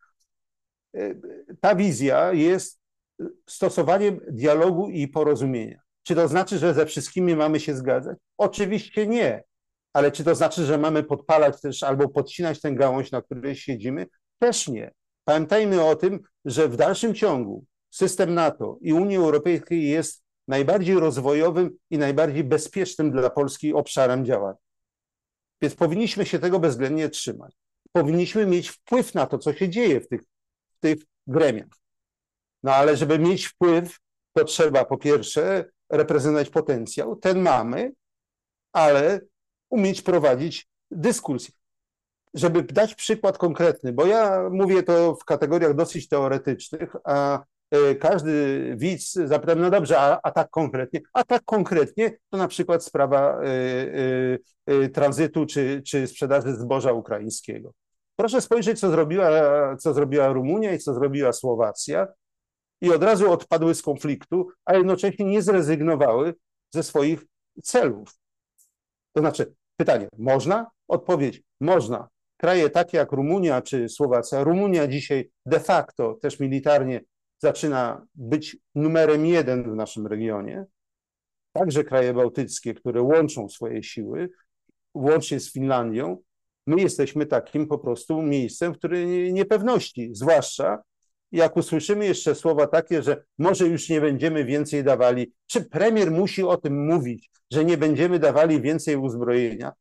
Ta wizja jest stosowaniem dialogu i porozumienia. Czy to znaczy, że ze wszystkimi mamy się zgadzać? Oczywiście nie. Ale czy to znaczy, że mamy podpalać też albo podcinać tę gałąź, na której siedzimy? Też nie. Pamiętajmy o tym, że w dalszym ciągu system NATO i Unii Europejskiej jest najbardziej rozwojowym i najbardziej bezpiecznym dla Polski obszarem działań. Więc powinniśmy się tego bezwzględnie trzymać. Powinniśmy mieć wpływ na to, co się dzieje w tych, tych gremiach. No ale żeby mieć wpływ, to trzeba po pierwsze reprezentować potencjał, ten mamy, ale umieć prowadzić dyskusję. Żeby dać przykład konkretny, bo ja mówię to w kategoriach dosyć teoretycznych, a E, każdy widz zapyta, no dobrze, a, a, tak konkretnie? A tak konkretnie to na przykład sprawa y, y, tranzytu czy, czy sprzedaży zboża ukraińskiego. Proszę spojrzeć, co zrobiła, co zrobiła Rumunia i co zrobiła Słowacja i od razu odpadły z konfliktu, a jednocześnie nie zrezygnowały ze swoich celów. To znaczy, pytanie, można? Odpowiedź, można. Kraje takie jak Rumunia czy Słowacja, Rumunia dzisiaj de facto też militarnie zaczyna być numerem jeden w naszym regionie. Także kraje bałtyckie, które łączą swoje siły, łącznie z Finlandią, my jesteśmy takim po prostu miejscem, w którym niepewności, zwłaszcza jak usłyszymy jeszcze słowa takie, że może już nie będziemy więcej dawali, czy premier musi o tym mówić, że nie będziemy dawali więcej uzbrojenia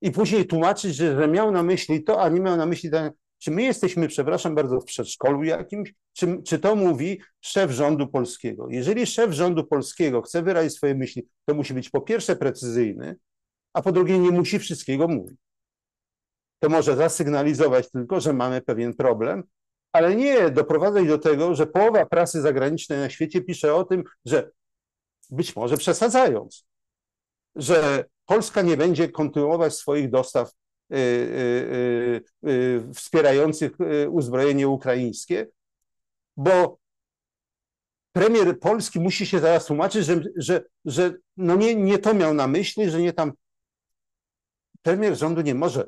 i później tłumaczyć, że, że miał na myśli to, a nie miał na myśli to. Czy my jesteśmy, przepraszam bardzo, w przedszkolu jakimś? Czy, czy to mówi szef rządu polskiego? Jeżeli szef rządu polskiego chce wyrazić swoje myśli, to musi być po pierwsze precyzyjny, a po drugie nie musi wszystkiego mówić. To może zasygnalizować tylko, że mamy pewien problem, ale nie doprowadzać do tego, że połowa prasy zagranicznej na świecie pisze o tym, że być może przesadzając, że Polska nie będzie kontynuować swoich dostaw Y, y, y, wspierających uzbrojenie ukraińskie, bo premier Polski musi się zaraz tłumaczyć, że, że, że no nie, nie to miał na myśli, że nie tam. Premier rządu nie może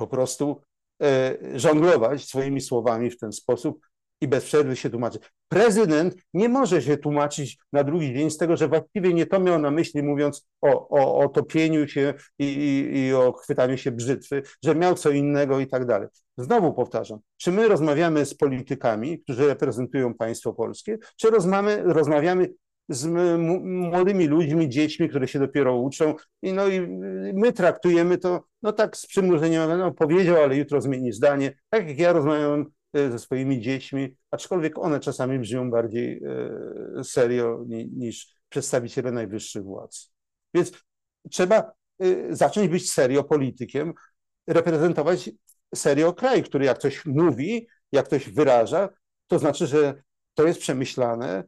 po prostu e, żonglować swoimi słowami w ten sposób i bez przerwy się tłumaczyć. Prezydent nie może się tłumaczyć na drugi dzień z tego, że właściwie nie to miał na myśli, mówiąc o, o, o topieniu się i, i, i o chwytaniu się brzytwy, że miał co innego i tak dalej. Znowu powtarzam, czy my rozmawiamy z politykami, którzy reprezentują państwo polskie, czy rozmawiamy, rozmawiamy z młodymi ludźmi, dziećmi, które się dopiero uczą i no i my traktujemy to no tak z przymrużeniem, no powiedział, ale jutro zmieni zdanie, tak jak ja rozmawiam e, ze swoimi dziećmi, aczkolwiek one czasami brzmią bardziej e, serio ni- niż przedstawiciele najwyższych władz. Więc trzeba e, zacząć być serio politykiem, reprezentować serio kraj, który jak coś mówi, jak coś wyraża, to znaczy, że to jest przemyślane,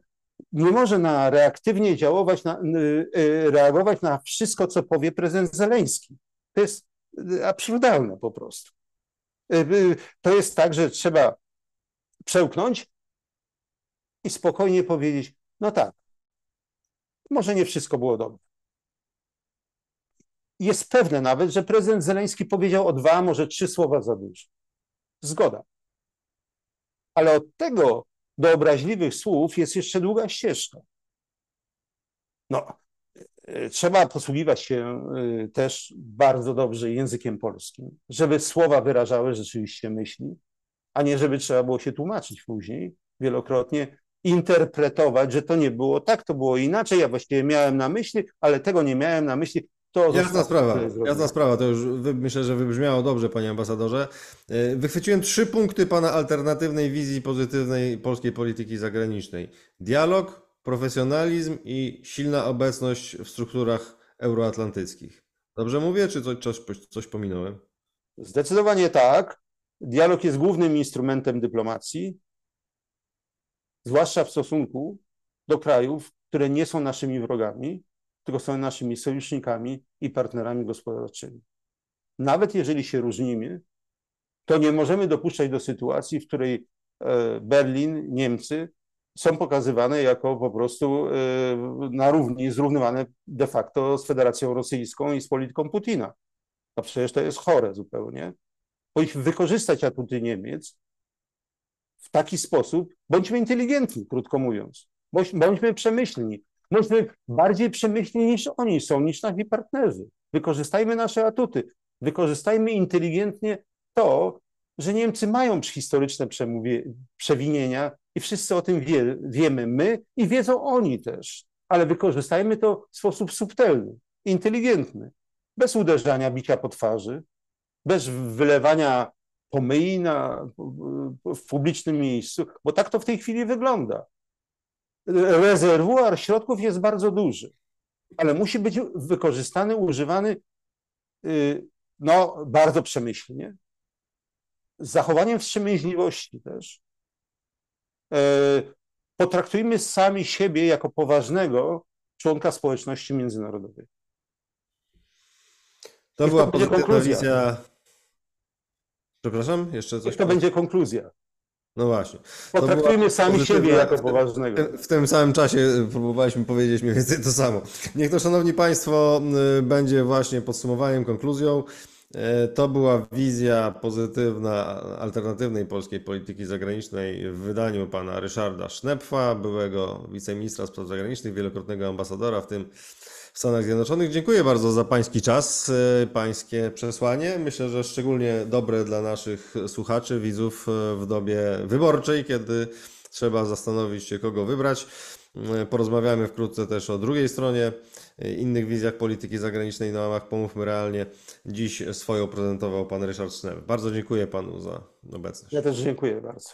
nie może na reaktywnie działować, na, y, y, reagować na wszystko, co powie prezydent Zeleński. To jest y, absurdalne po prostu. To jest tak, że trzeba przełknąć i spokojnie powiedzieć, no tak, może nie wszystko było dobre. Jest pewne nawet, że prezydent Zeleński powiedział o dwa, może trzy słowa za dużo. Zgoda. Ale od tego do obraźliwych słów jest jeszcze długa ścieżka. No, y, trzeba posługiwać się y, też bardzo dobrze językiem polskim, żeby słowa wyrażały rzeczywiście myśli, a nie żeby trzeba było się tłumaczyć później wielokrotnie, interpretować, że to nie było tak, to było inaczej, ja właściwie miałem na myśli, ale tego nie miałem na myśli. To Jasna sprawa, jasna sprawa, to już wy, myślę, że wybrzmiało dobrze, panie ambasadorze. E, Wychwyciłem trzy punkty pana alternatywnej wizji pozytywnej polskiej polityki zagranicznej. Dialog, profesjonalizm i silna obecność w strukturach euroatlantyckich. Dobrze mówię, czy coś, coś, coś pominąłem? Zdecydowanie tak. Dialog jest głównym instrumentem dyplomacji, zwłaszcza w stosunku do krajów, które nie są naszymi wrogami, tylko są naszymi sojusznikami i partnerami gospodarczymi. Nawet jeżeli się różnimy, to nie możemy dopuszczać do sytuacji, w której e, Berlin, Niemcy są pokazywane jako po prostu e, na równi, zrównywane de facto z Federacją Rosyjską i z polityką Putina. No przecież to jest chore zupełnie. Powinniśmy wykorzystać atuty Niemiec w taki sposób, bądźmy inteligentni, krótko mówiąc, Bądź- bądźmy przemyślni, bądźmy bardziej przemyślni niż oni są, niż nasi partnerzy. Wykorzystajmy nasze atuty, wykorzystajmy inteligentnie to, że Niemcy mają historyczne przewinienia i wszyscy o tym wie, wiemy my i wiedzą oni też, ale wykorzystajmy to w sposób subtelny, inteligentny, bez uderzania, bicia po twarzy, bez wylewania pomyj na, w publicznym miejscu, bo tak to w tej chwili wygląda. Rezerwuar środków jest bardzo duży, ale musi być wykorzystany, używany y, no, bardzo przemyślnie, z zachowaniem wstrzemięźliwości też. E, Potraktujmy sami siebie jako poważnego członka społeczności międzynarodowej. To Niech była to pozytywna konkluzja. wizja. Przepraszam, jeszcze coś? Niech to będzie konkluzja. No właśnie. Potraktujmy sami siebie jako poważnego. W tym samym czasie próbowaliśmy powiedzieć mniej więcej to samo. Niech to, szanowni państwo, y, będzie właśnie podsumowaniem, konkluzją. E, To była wizja pozytywna alternatywnej polskiej polityki zagranicznej w wydaniu pana Ryszarda Sznepfa, byłego wiceministra spraw zagranicznych, wielokrotnego ambasadora, w tym w Stanach Zjednoczonych. Dziękuję bardzo za pański czas, e, pańskie przesłanie. Myślę, że szczególnie dobre dla naszych słuchaczy, widzów e, w dobie wyborczej, kiedy trzeba zastanowić się, kogo wybrać. E, Porozmawiamy wkrótce też o drugiej stronie, innych wizjach polityki zagranicznej na łamach Pomówmy Realnie. Dziś swoją prezentował pan Ryszard Sznep. Bardzo dziękuję panu za obecność. Ja też dziękuję bardzo.